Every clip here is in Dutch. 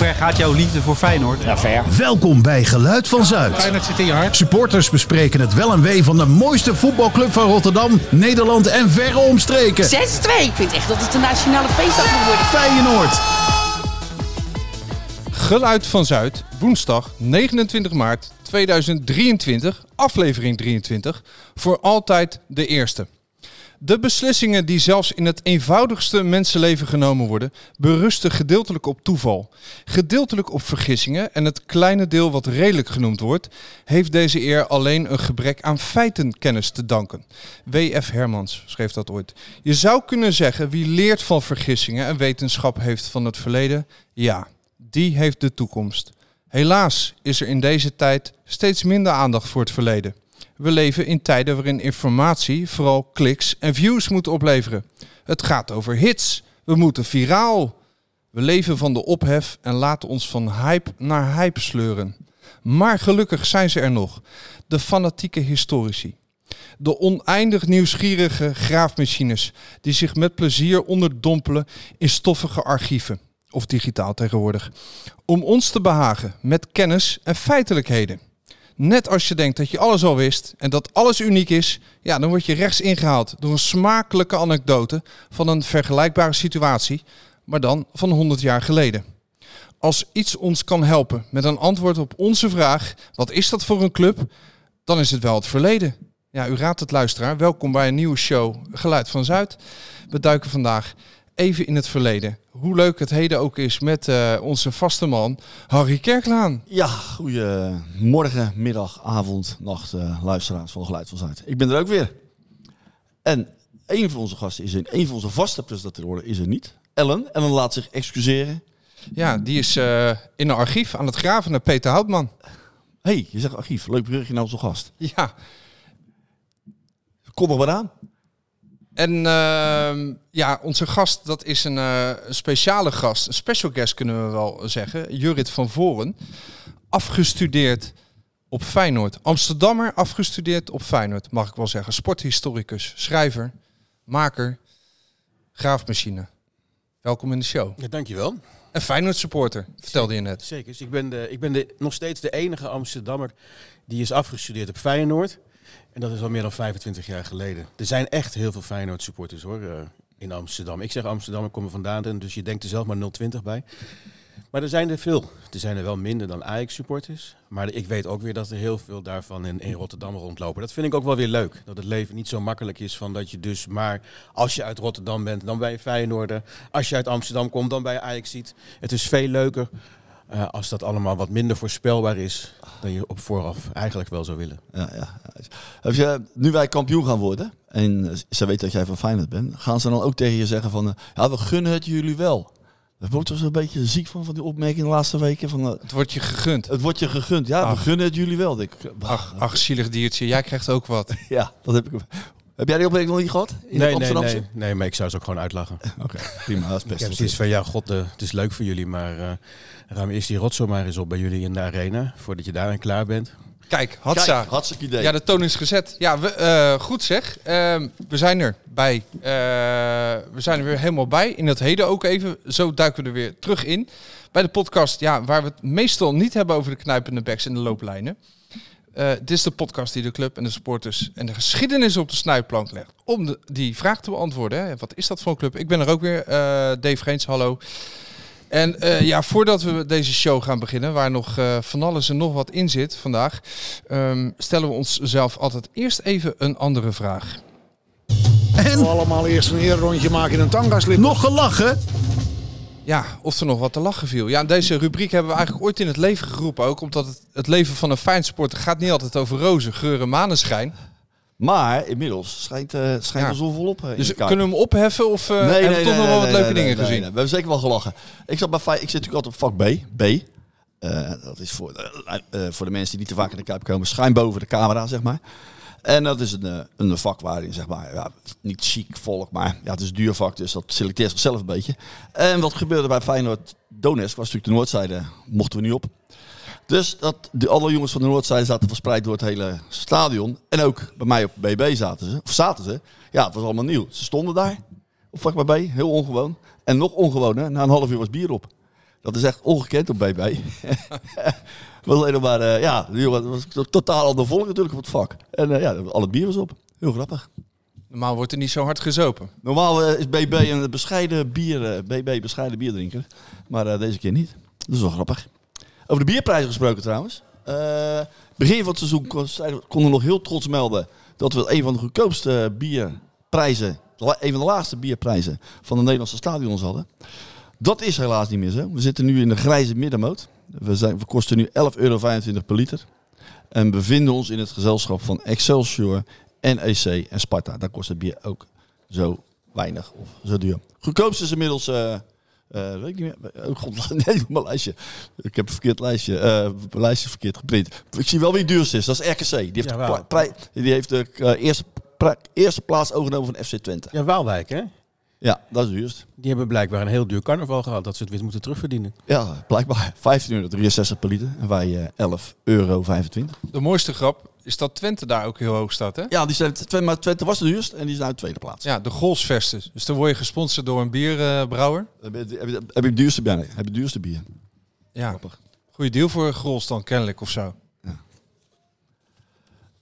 ver gaat jouw liefde voor Feyenoord? Ja, ver. Welkom bij Geluid van Zuid. Feyenoord zit in je hart. Supporters bespreken het wel en wee van de mooiste voetbalclub van Rotterdam, Nederland en verre omstreken. 6-2. Ik vind echt dat het een nationale feestdag moet worden. Feyenoord. Geluid van Zuid, woensdag 29 maart 2023, aflevering 23, voor altijd de eerste. De beslissingen die zelfs in het eenvoudigste mensenleven genomen worden, berusten gedeeltelijk op toeval, gedeeltelijk op vergissingen en het kleine deel wat redelijk genoemd wordt, heeft deze eer alleen een gebrek aan feitenkennis te danken. W.F. Hermans schreef dat ooit. Je zou kunnen zeggen wie leert van vergissingen en wetenschap heeft van het verleden, ja, die heeft de toekomst. Helaas is er in deze tijd steeds minder aandacht voor het verleden. We leven in tijden waarin informatie vooral kliks en views moet opleveren. Het gaat over hits. We moeten viraal. We leven van de ophef en laten ons van hype naar hype sleuren. Maar gelukkig zijn ze er nog. De fanatieke historici. De oneindig nieuwsgierige graafmachines die zich met plezier onderdompelen in stoffige archieven. Of digitaal tegenwoordig. Om ons te behagen met kennis en feitelijkheden. Net als je denkt dat je alles al wist en dat alles uniek is, ja, dan word je rechts ingehaald door een smakelijke anekdote van een vergelijkbare situatie, maar dan van 100 jaar geleden. Als iets ons kan helpen met een antwoord op onze vraag: wat is dat voor een club? Dan is het wel het verleden. Ja, u raadt het luisteraar. Welkom bij een nieuwe show Geluid van Zuid. We duiken vandaag even in het verleden. Hoe leuk het heden ook is met uh, onze vaste man Harry Kerklaan. Ja, goedemorgen, middag, avond, nacht, uh, luisteraars van Geluid van Zuid. Ik ben er ook weer. En een van onze gasten is er, een van onze vaste presentatoren is er niet. Ellen. Ellen laat zich excuseren. Ja, die is uh, in een archief aan het graven naar Peter Houtman. hey, je zegt archief. Leuk brugje naar onze gast. Ja. Kom er maar aan. En uh, ja, onze gast, dat is een, uh, een, speciale gast. Een special guest kunnen we wel zeggen. Jurit van Voren. Afgestudeerd op Feyenoord. Amsterdammer, afgestudeerd op Feyenoord, mag ik wel zeggen. Sporthistoricus, schrijver, maker, graafmachine. Welkom in de show. Ja, dankjewel. Een Feyenoord supporter, vertelde je net. Zeker. Dus ik ben, de, ik ben de, nog steeds de enige Amsterdammer die is afgestudeerd op Feyenoord. En dat is al meer dan 25 jaar geleden. Er zijn echt heel veel Feyenoord supporters hoor, uh, in Amsterdam. Ik zeg Amsterdam, ik kom er vandaan, dus je denkt er zelf maar 020 bij. Maar er zijn er veel. Er zijn er wel minder dan Ajax supporters. Maar ik weet ook weer dat er heel veel daarvan in, in Rotterdam rondlopen. Dat vind ik ook wel weer leuk. Dat het leven niet zo makkelijk is van dat je dus maar als je uit Rotterdam bent, dan ben je Feyenoorder. Als je uit Amsterdam komt, dan ben je Ajax ziet. Het is veel leuker uh, als dat allemaal wat minder voorspelbaar is dan je op vooraf eigenlijk wel zou willen. Ja, ja. Heb je, nu wij kampioen gaan worden en ze weten dat jij van Feyenoord bent, gaan ze dan ook tegen je zeggen van, uh, ja, we gunnen het jullie wel. Dat wordt er een beetje ziek van, van die opmerking de laatste weken. Van, uh, het wordt je gegund. Het wordt je gegund, ja. Ach. We gunnen het jullie wel. Ik, ach, ach, zielig diertje. Jij krijgt ook wat. ja, dat heb ik. Heb jij die opmerking nog niet gehad? In nee, nee, nee, nee, maar ik zou ze ook gewoon uitlachen. Oké, okay, prima. Dat is best. Ik heb zoiets van, ja, god, uh, het is leuk voor jullie, maar uh, ruim eerst die rotzooi maar eens op bij jullie in de arena, voordat je daarin klaar bent. Kijk, Hatsa. Kijk, hartstikke idee. Ja, de toon is gezet. Ja, we, uh, goed zeg. Uh, we zijn er bij. Uh, we zijn er weer helemaal bij. In het heden ook even. Zo duiken we er weer terug in. Bij de podcast, ja, waar we het meestal niet hebben over de knijpende backs en de looplijnen. Uh, dit is de podcast die de club en de supporters en de geschiedenis op de snijplank legt. Om de, die vraag te beantwoorden. Hè. Wat is dat voor een club? Ik ben er ook weer. Dave Geens, hallo. En uh, ja, voordat we deze show gaan beginnen, waar nog uh, van alles en nog wat in zit vandaag, um, stellen we onszelf altijd eerst even een andere vraag. En? We allemaal eerst een eerrondje maken in een tangaslip. Nog gelachen? Ja, of er nog wat te lachen viel. Ja, deze rubriek hebben we eigenlijk ooit in het leven geroepen. Ook omdat het, het leven van een fijnsporter gaat niet altijd over rozen, geuren, maneschijn. Maar inmiddels schijnt, uh, schijnt ja. zon volop. Uh, dus kunnen we hem opheffen of uh, nee, hebben we nee, toch nee, nog wel wat leuke dingen gezien? we hebben zeker wel gelachen. Ik, zat bij, ik zit natuurlijk altijd op vak B. B. Dat is voor, voor de mensen die niet te vaak in de Kuip komen, schuin boven de camera, zeg maar. En dat is een, een vak waarin, zeg maar, ja, niet chic volk, maar ja, het is een duur vak, dus dat selecteert zichzelf een beetje. En wat gebeurde bij Feyenoord Donetsk, was natuurlijk de noordzijde, mochten we niet op. Dus dat, de, alle jongens van de Noordzijde zaten verspreid door het hele stadion. En ook bij mij op BB zaten ze. Of zaten ze. Ja, het was allemaal nieuw. Ze stonden daar op vak B, heel ongewoon. En nog ongewoner, na een half uur was bier op. Dat is echt ongekend op BB. was alleen maar, eh, ja, jongen was to- totaal ander volk natuurlijk op het vak. En eh, ja, al het bier was op. Heel grappig. Normaal wordt er niet zo hard gezopen. Normaal eh, is BB een bescheiden bier, BB bescheiden bierdrinker. Maar deze keer niet. Dat is wel grappig. Over de bierprijzen gesproken trouwens. Begin van het seizoen konden we nog heel trots melden dat we een van de goedkoopste bierprijzen, een van de laagste bierprijzen van de Nederlandse stadions hadden. Dat is helaas niet meer zo. We zitten nu in de grijze middenmoot. We, zijn, we kosten nu 11,25 euro per liter. En bevinden ons in het gezelschap van Excelsior, NEC en Sparta. Daar kost het bier ook zo weinig of zo duur. Goedkoopste is inmiddels... eh, eh, weet ik niet meer. Oh god, nee, mijn lijstje. Ik heb een verkeerd lijstje. eh, mijn lijstje is verkeerd geprint. Ik zie wel wie het duurste is. Dat is RKC. Die heeft, Ja, die heeft de eh, eerste, eerste plaats overgenomen van FC Twente. Ja, Waalwijk, hè? Ja, dat is het duurst. Die hebben blijkbaar een heel duur carnaval gehad, dat ze het weer moeten terugverdienen. Ja, blijkbaar 15,63 euro per liter. En wij eh 11,25 euro. De mooiste grap is dat Twente daar ook heel hoog staat, hè? Ja, die zijn, Twente, maar Twente was de duurst en die is nou de tweede plaats. Ja, de Golsvesten. Dus dan word je gesponsord door een bierbrouwer. Heb je, heb, je, heb je het duurste bier? Nee, heb je het duurste bier? Ja, Grappig. goede deal voor Grols dan kennelijk of zo.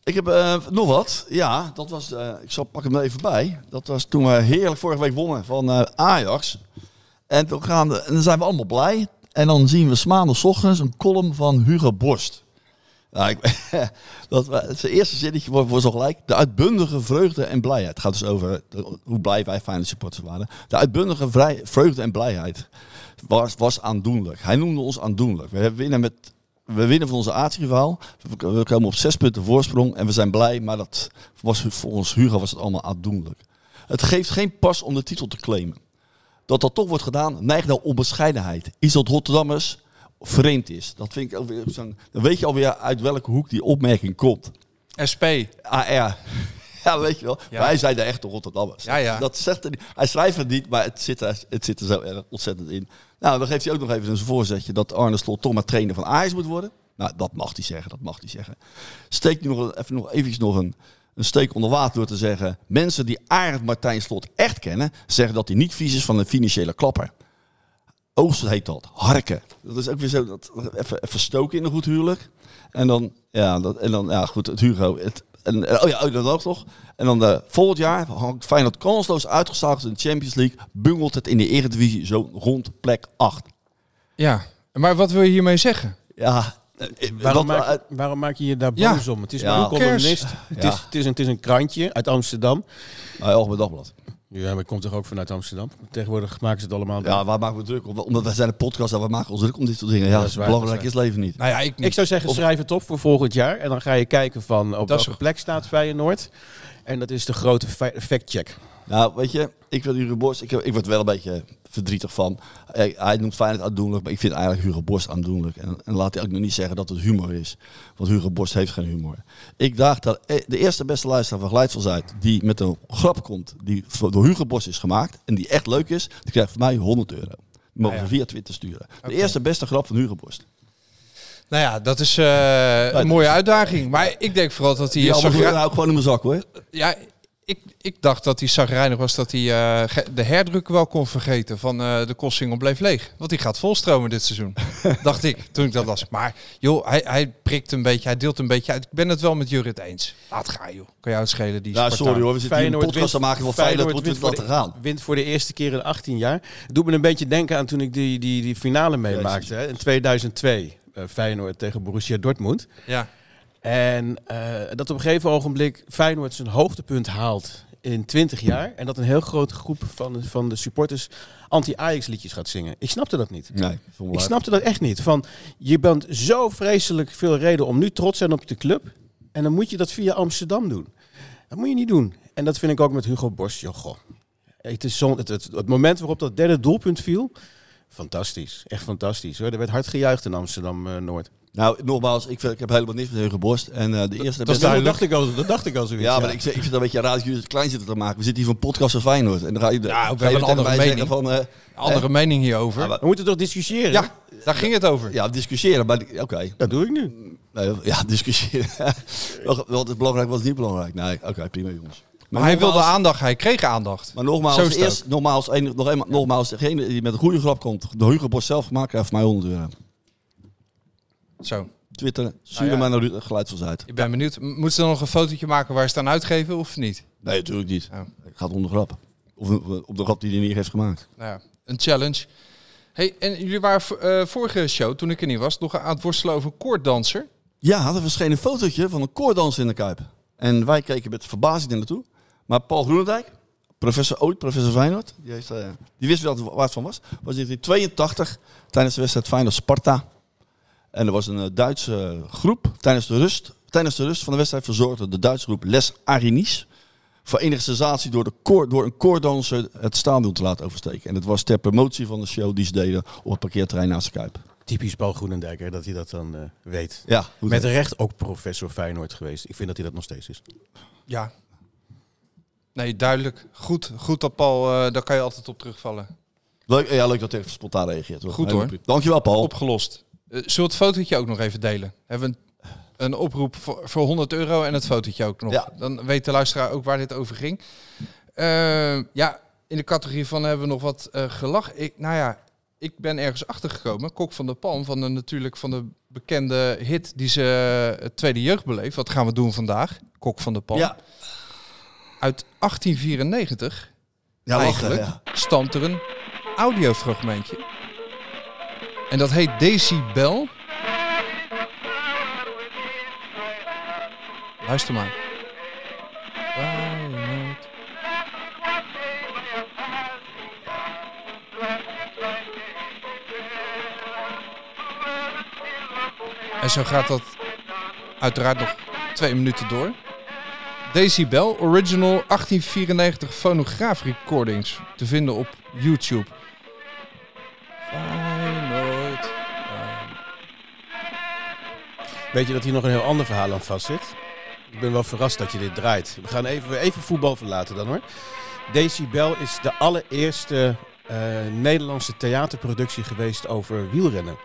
Ik heb eh, nog wat. Ja, dat was. eh, ik zal pak hem er even bij. Dat was toen we heerlijk vorige week wonnen van eh, Ajax. En toen gaan we, en dan zijn we allemaal blij. En dan zien we 's maandags ochtends een column van Hugo Borst. Nou, ik, dat zijn eerste zinnetje wordt voor zo gelijk. De uitbundige vreugde en blijheid. Het gaat dus over de- hoe blij wij Feyenoord supporters waren. De uitbundige vreugde en blijheid was, was aandoenlijk. Hij noemde ons aandoenlijk. We winnen, met, we winnen van onze aardsrivaal. We, komen op zes punten voorsprong en we zijn blij. Maar dat was, volgens Hugo was het allemaal aandoenlijk. Het geeft geen pas om de titel te claimen. Dat dat toch wordt gedaan, neigt naar onbescheidenheid. Iets dat Rotterdammers vreemd is. Dat vind ik ook weer zo'n... Dan weet je alweer uit welke hoek die opmerking komt. SP. AR. Ja, weet je wel. Ja. Wij zijn de echte Rotterdammers. Ja, ja. Dat zegt niet. Hij schrijft het niet, maar het zit, er, het zit er zo erg ontzettend in. Nou, dan geeft hij ook nog even een voorzetje dat Arne Slot toch maar trainer van Ajax moet worden. Nou, dat mag hij zeggen, dat mag hij zeggen. Steekt nu nog, even nog eventjes nog een, een steek onder water door te zeggen... mensen die Arend Martijn Slot echt kennen... zeggen dat hij niet vies is van een financiële klapper. Oost heet dat, harken. Dat is ook weer zo, dat, even, even stoken in een goed huwelijk. En dan, ja, dat, en dan, ja goed, het Hugo. Het, en, oh ja, oh, dat ook nog. En dan eh, volgend jaar hangt Feyenoord kansloos uitgeschakeld in de Champions League. Bungelt het in de Eredivisie zo rond plek 8. Ja, maar wat wil je hiermee zeggen? Ja, eh, eh, Waarom, wat- maak, waarom maak je je daar Ja. boos om? Het is Ja. maar een columnist. Het, Ja. is, het, is een, het is een krantje uit Amsterdam. nou, Algemeen Dagblad. Ja, maar komt toch ook vanuit Amsterdam? Tegenwoordig maken ze het allemaal. Ja, waar maken we druk om? Omdat wij zijn een podcast en we maken ons druk om dit soort dingen. Ja, dat is waar, belangrijk dat is leven niet. Nou ja, ik niet. Ik zou zeggen, schrijf het op voor volgend jaar. En dan ga je kijken van op welke plek staat Feyenoord. En dat is de grote fa- factcheck. Nou, weet je, ik vind Hugo Borst, ik, ik word wel een beetje verdrietig van. Hij, hij noemt Feyenoord aandoenlijk, maar ik vind eigenlijk Hugo Borst aandoenlijk. En, en laat hij ook nog niet zeggen dat het humor is. Want Hugo Borst heeft geen humor. Ik daag dat eh, de eerste beste luisteraar van van Zuid, die met een grap komt, die door Hugo Borst is gemaakt, en die echt leuk is, die krijgt van mij 100 euro. Die mogen Ah, ja. via Twitter sturen. De eerste beste grap van Hugo Borst. Nou ja, dat is eh, een mooie uitdaging. Maar ik denk vooral dat hij... Die allemaal nou ook gewoon in mijn zak hoor. Ja, ik, ik dacht dat hij zagrijnig was dat hij eh, de herdruk wel kon vergeten van eh, de kostsingel bleef leeg. Want die gaat volstromen dit seizoen. dacht ik, toen ik dat las. Maar joh, hij, hij prikt een beetje, hij deelt een beetje uit. Ik ben het wel met Jurrit eens. Laat gaan joh. Kan jou het schelen die Nou, sorry hoor, we zitten hier een podcast te maken van Feyenoord, laten de, gaan. wint voor de eerste keer in 18 jaar. Het doet me een beetje denken aan toen ik die, die, die finale meemaakte. Hè, in 2002. eh, Feyenoord tegen Borussia Dortmund. Ja. En eh, dat op een gegeven ogenblik Feyenoord zijn hoogtepunt haalt in 20 jaar. En dat een heel grote groep van, de- van de supporters anti-Ajax liedjes gaat zingen. Ik snapte dat niet. Nee, Ik snapte dat echt niet. Van, je bent zo vreselijk veel reden om nu trots te zijn op de club. En dan moet je dat via Amsterdam doen. Dat moet je niet doen. En dat vind ik ook met Hugo Borst. Joh, goh. Het, is zo, het, het, het moment waarop dat derde doelpunt viel. Fantastisch. Echt fantastisch. Hoor. Er werd hard gejuicht in Amsterdam-Noord. Nou, nogmaals, ik, vind- ik heb helemaal niks met Hugo Borst. En eh, de eerste dat dat, dacht ik al, dat dacht ik al zoiets. Ja, maar ik, vind het een beetje raar dat jullie het klein zitten te maken. We zitten hier van podcast van Feyenoord. En dan ga je, Ja, we ga je hebben een andere mening. van... eh, Andere mening hierover. Ja, maar- We moeten toch discussiëren? ja, daar ging het over. ja, discussiëren. Maar oké. Dat doe ik nu. Nee, ja, discussiëren. Wat is belangrijk, wat is niet belangrijk? Nee, oké, prima jongens. Maar hij wilde aandacht, hij kreeg aandacht. Maar nogmaals, eerst, nogmaals, een, nog eenmaal, nogmaals, degene die met een goede grap komt, de Hugo Bos zelf gemaakt, krijgt van mij 100 euro. Zo, Twitter, stuur Ah, ja. mij naar ik ben benieuwd. Moeten ze dan nog een fotootje maken waar ze het aan uitgeven of niet? Nee, natuurlijk niet. Oh. Het gaat om de grap. Of op de grap die hij niet heeft gemaakt. Nou ja, een challenge. Hey, en jullie waren eh, vorige show, toen ik er niet was, nog aan het worstelen over een koorddanser. Ja, er verscheen een fotootje van een koorddanser in de Kuip. En wij keken met verbazing er naartoe. Maar Paul Groenendijk, professor ooit, professor Feyenoord, die, heeft, eh, die wist wel waar het van was. Was in 1982 tijdens de wedstrijd Feyenoord-Sparta. En er was een eh, Duitse groep tijdens de rust. Tijdens de rust van de wedstrijd verzorgde de Duitse groep Les Arinis voor enige sensatie door, de koor, door een koorddanser het stadion te laten oversteken. En het was ter promotie van de show die ze deden op het parkeerterrein naast de Kuip. Typisch Paul Groenendijk, hè, dat hij dat dan eh, weet. Ja. Met recht ook professor Feyenoord geweest. Ik vind dat hij dat nog steeds is. Ja. Nee, duidelijk. Goed, goed dat Paul, eh, daar kan je altijd op terugvallen. Leuk, ja, leuk dat hij even spontaan reageert. hoor. Goed, Heel hoor. Dankjewel Paul. Opgelost. Eh, zullen we het fotootje ook nog even delen? Hebben we een, een oproep voor, voor 100 euro en het fotootje ook nog. Ja. Dan weet de luisteraar ook waar dit over ging. Eh, ja, in de categorie van hebben we nog wat eh gelach. Ik, nou ja, ik ben ergens achtergekomen. Kok van de Palm, van de, natuurlijk van de bekende hit die ze het tweede jeugd beleeft. Wat gaan we doen vandaag? Kok van de Palm. Ja, Uit 1894 ja lachen, eigenlijk ja. stamt er een audiofragmentje. En dat heet Decibel. Luister maar. En zo gaat dat uiteraard nog twee minuten door. Decibel, original 1894 fonograaf recordings te vinden op YouTube. Weet je dat hier nog een heel ander verhaal aan vast zit? Ik ben wel verrast dat je dit draait. We gaan even, even voetbal verlaten dan hoor. Decibel is de allereerste eh, Nederlandse theaterproductie geweest over wielrennen.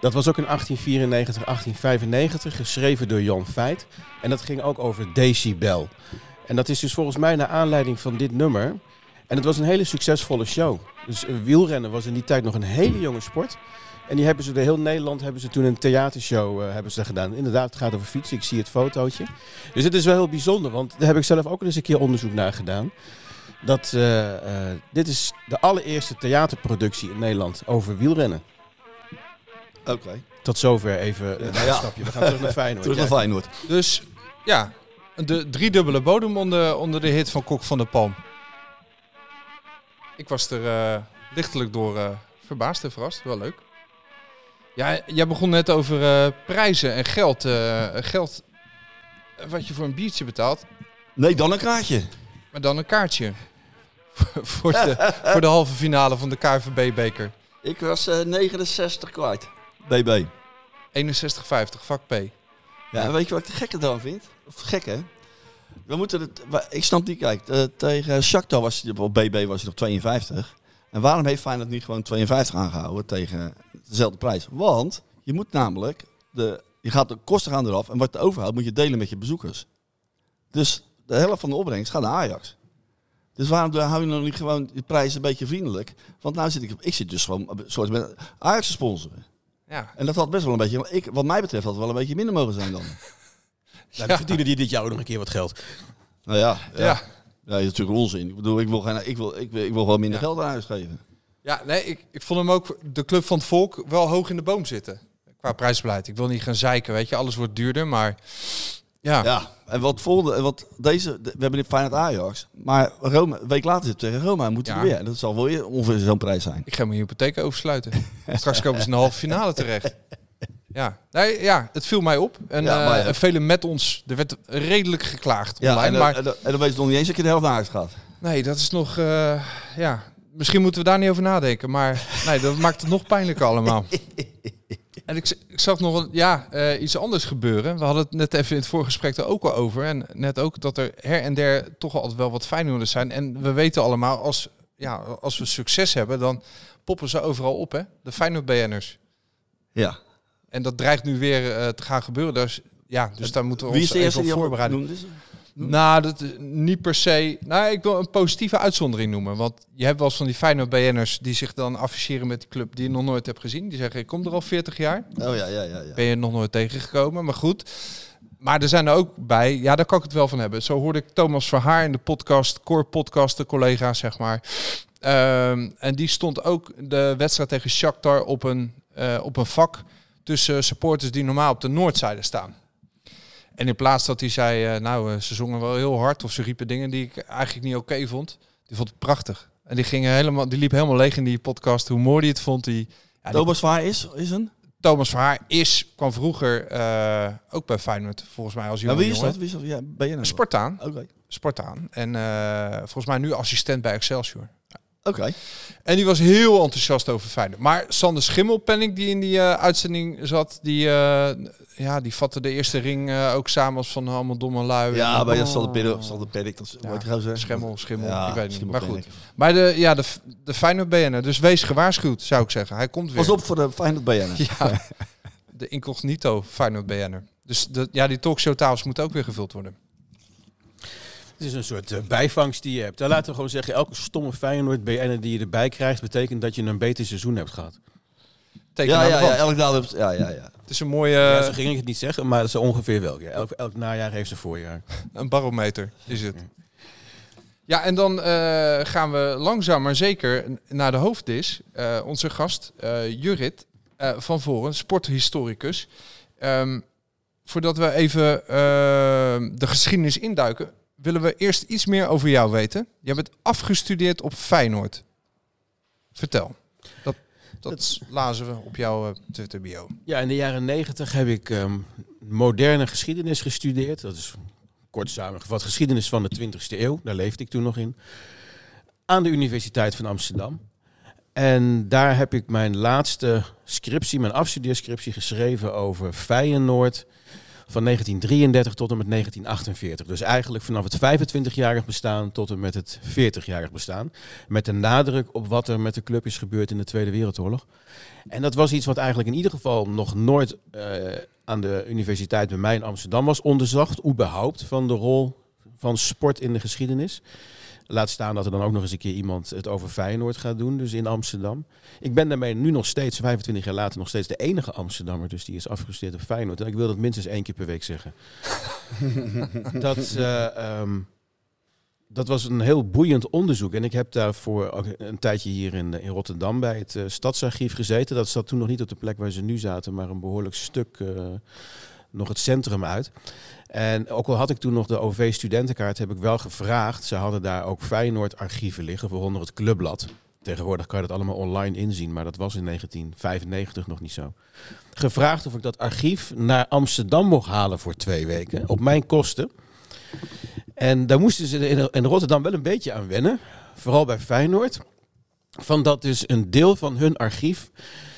Dat was ook in 1894, 1895, geschreven door Jan Veit. En dat ging ook over Decibel. En dat is dus volgens mij naar aanleiding van dit nummer. En het was een hele succesvolle show. Dus eh, wielrennen was in die tijd nog een hele jonge sport. En die hebben ze door heel Nederland hebben ze toen een theatershow eh, hebben ze gedaan. Inderdaad, het gaat over fietsen. Ik zie het fotootje. Dus het is wel heel bijzonder, want daar heb ik zelf ook eens een keer onderzoek naar gedaan. Dat eh, eh, dit is de allereerste theaterproductie in Nederland over wielrennen. Oké. Tot zover even een Ja, stapje. We gaan terug naar Feyenoord. Terug naar. Feyenoord. Dus ja, de driedubbele bodem onder, onder de hit van Kok van de Palm. Ik was er eh, lichtelijk door eh, verbaasd en verrast. Wel leuk. Ja, jij begon net over eh, prijzen en geld. eh, geld eh, wat je voor een biertje betaalt. Nee, dan een kaartje. Maar dan een kaartje. voor, de, voor de halve finale van de KVB-beker. Ik was eh, 69 kwijt. BB. 61,50, vak P. Ja, en weet je wat ik de gekke dan vind? Of gek hè? We moeten het, ik snap niet, kijk, tegen Shakhtar was hij op BB was hij op 52. En waarom heeft Feyenoord niet gewoon 52 aangehouden tegen dezelfde prijs? Want je moet namelijk, de, je gaat de kosten gaan eraf en wat je overhoudt moet je delen met je bezoekers. Dus de helft van de opbrengst gaat naar Ajax. Dus waarom hou je nou niet gewoon de prijs een beetje vriendelijk? Want nou zit ik, ik zit dus gewoon een soort met Ajax te sponsoren. Ja. En dat had best wel een beetje, ik, wat mij betreft had het wel een beetje minder mogen zijn dan. Nou, dan verdienen die dit jaar ook nog een keer wat geld. Nou ja, ja. Ja. Ja. dat is natuurlijk onzin. Ik bedoel, ik wil, geen, ik wil, ik wil, ik wil gewoon minder Ja. geld aan huis geven. Ja, nee, ik, ik vond hem ook, de Club van het Volk, wel hoog in de boom zitten. Qua prijsbeleid. Ik wil niet gaan zeiken, weet je. Alles wordt duurder, maar ja. Ja, en wat volgende, en wat deze, de- we hebben dit Feyenoord Ajax, maar Roma, een week later zit tegen Roma, moeten Ja. we weer. En dat zal wel ongeveer zo'n prijs zijn. Ik ga mijn hypotheek oversluiten. Straks komen ze in de halve finale terecht. Ja, nee, ja, het viel mij op. En, Ja, eh, maar ja. en velen met ons, er werd redelijk geklaagd Ja, online. en, dan- maar en, dan- en dan weet je nog niet eens dat je de helft naar huis gaat. nee, dat is nog, eh, ja, misschien moeten we daar niet over nadenken. Maar nee, dat maakt het nog pijnlijker allemaal. En ik, ik zag nog een, ja, eh, iets anders gebeuren. We hadden het net even in het voorgesprek er ook al over. En net ook dat er her en der toch altijd wel wat Feyenoorders zijn. En we weten allemaal, als, ja, als we succes hebben, dan poppen ze overal op, hè? De Feyenoord-BN'ers. Ja. En dat dreigt nu weer eh, te gaan gebeuren. Dus, ja, dus daar moeten we Wie ons de even op voorbereiden. Nou, dat, is niet per se. Nou, ik wil een positieve uitzondering noemen. Want je hebt wel eens van die fijne BN'ers die zich dan afficheren met die club die je nog nooit hebt gezien. Die zeggen, ik kom er al 40 jaar. Oh ja, ja, ja. ja. Ben je nog nooit tegengekomen, maar goed. Maar er zijn er ook bij, ja, daar kan ik het wel van hebben. Zo hoorde ik Thomas Verhaar in de podcast, Core Podcast, de collega, zeg maar. Ehm, en die stond ook de wedstrijd tegen Shakhtar op een, eh, op een vak tussen supporters die normaal op de noordzijde staan. En in plaats dat hij zei, eh, nou, eh, ze zongen wel heel hard of ze riepen dingen die ik eigenlijk niet oké vond. Die vond het prachtig. En die, ging helemaal, die liep helemaal leeg in die podcast, hoe mooi hij het vond. Die, ja, die- Thomas Vaar is, is een? Thomas Verhaar is, kwam vroeger eh, ook bij Feyenoord, volgens mij als Ja, jonge wie is jongen. dat? Wie is dat? Ja, ben je nou? Spartaan. Oké. Spartaan. En volgens mij nu assistent bij Excelsior. Oké. En die was heel enthousiast over Feyenoord. Maar Sander Schimmelpenning, die in die eh, uitzending zat, die, eh, ja, die vatte de eerste ring eh, ook samen als van allemaal domme lui. Ja, bij zal de Perrik, dat is, Ja, gozer? Schimmel, schimmel, Ja, ik weet niet. Maar goed. Maar de, ja, de, de Feyenoord BN'er. Dus wees gewaarschuwd, zou ik zeggen. Hij komt weer. Pas op voor de Feyenoord BN. Ja, de incognito Feyenoord BN'er. Dus de, ja, die talkshow tafels moet ook weer gevuld worden. Het is een soort eh, bijvangst die je hebt. Dan laten we gewoon zeggen, elke stomme Feyenoord BN'er die je erbij krijgt, betekent dat je een beter seizoen hebt gehad. Teken Ja, ja, ja, elk Ja, ja, ja. Het is een mooie ja, zo ging ik het niet zeggen, maar dat is ongeveer wel. Ja, elk, elk najaar heeft zijn voorjaar. een barometer, is het. Ja, en dan eh, gaan we langzaam maar zeker naar de hoofddis. Eh, onze gast, eh Jurit eh, van Voren, sporthistoricus. Ehm, voordat we even de geschiedenis induiken, willen we eerst iets meer over jou weten. Jij bent afgestudeerd op Feyenoord. Vertel. Dat, dat lazen we op jouw eh, Twitter bio. Ja, in de jaren negentig heb ik ehm, moderne geschiedenis gestudeerd. Dat is kort samengevat geschiedenis van de 20e eeuw. Daar leefde ik toen nog in. Aan de Universiteit van Amsterdam. En daar heb ik mijn laatste scriptie, mijn afstudeerscriptie geschreven over Feyenoord van 1933 tot en met 1948. Dus eigenlijk vanaf het 25-jarig bestaan tot en met het 40-jarig bestaan. Met de nadruk op wat er met de club is gebeurd in de Tweede Wereldoorlog. En dat was iets wat eigenlijk in ieder geval nog nooit eh, aan de universiteit bij mij in Amsterdam was onderzocht. überhaupt, van de rol van sport in de geschiedenis. Laat staan dat er dan ook nog eens een keer iemand het over Feyenoord gaat doen, dus in Amsterdam. Ik ben daarmee nu nog steeds, 25 jaar later, nog steeds de enige Amsterdammer, dus die is afgestudeerd op Feyenoord. En ik wil dat minstens één keer per week zeggen. dat, eh, ehm, dat was een heel boeiend onderzoek. En ik heb daarvoor ook een tijdje hier in, in Rotterdam bij het eh, Stadsarchief gezeten. Dat zat toen nog niet op de plek waar ze nu zaten, maar een behoorlijk stuk eh, nog het centrum uit. En ook al had ik toen nog de OV-studentenkaart, heb ik wel gevraagd. Ze hadden daar ook Feyenoord-archieven liggen, waaronder het Clubblad. Tegenwoordig kan je dat allemaal online inzien, maar dat was in 1995 nog niet zo. Gevraagd of ik dat archief naar Amsterdam mocht halen voor twee weken, op mijn kosten. En daar moesten ze in, Rotterdam wel een beetje aan wennen, vooral bij Feyenoord. Van dat dus een deel van hun archief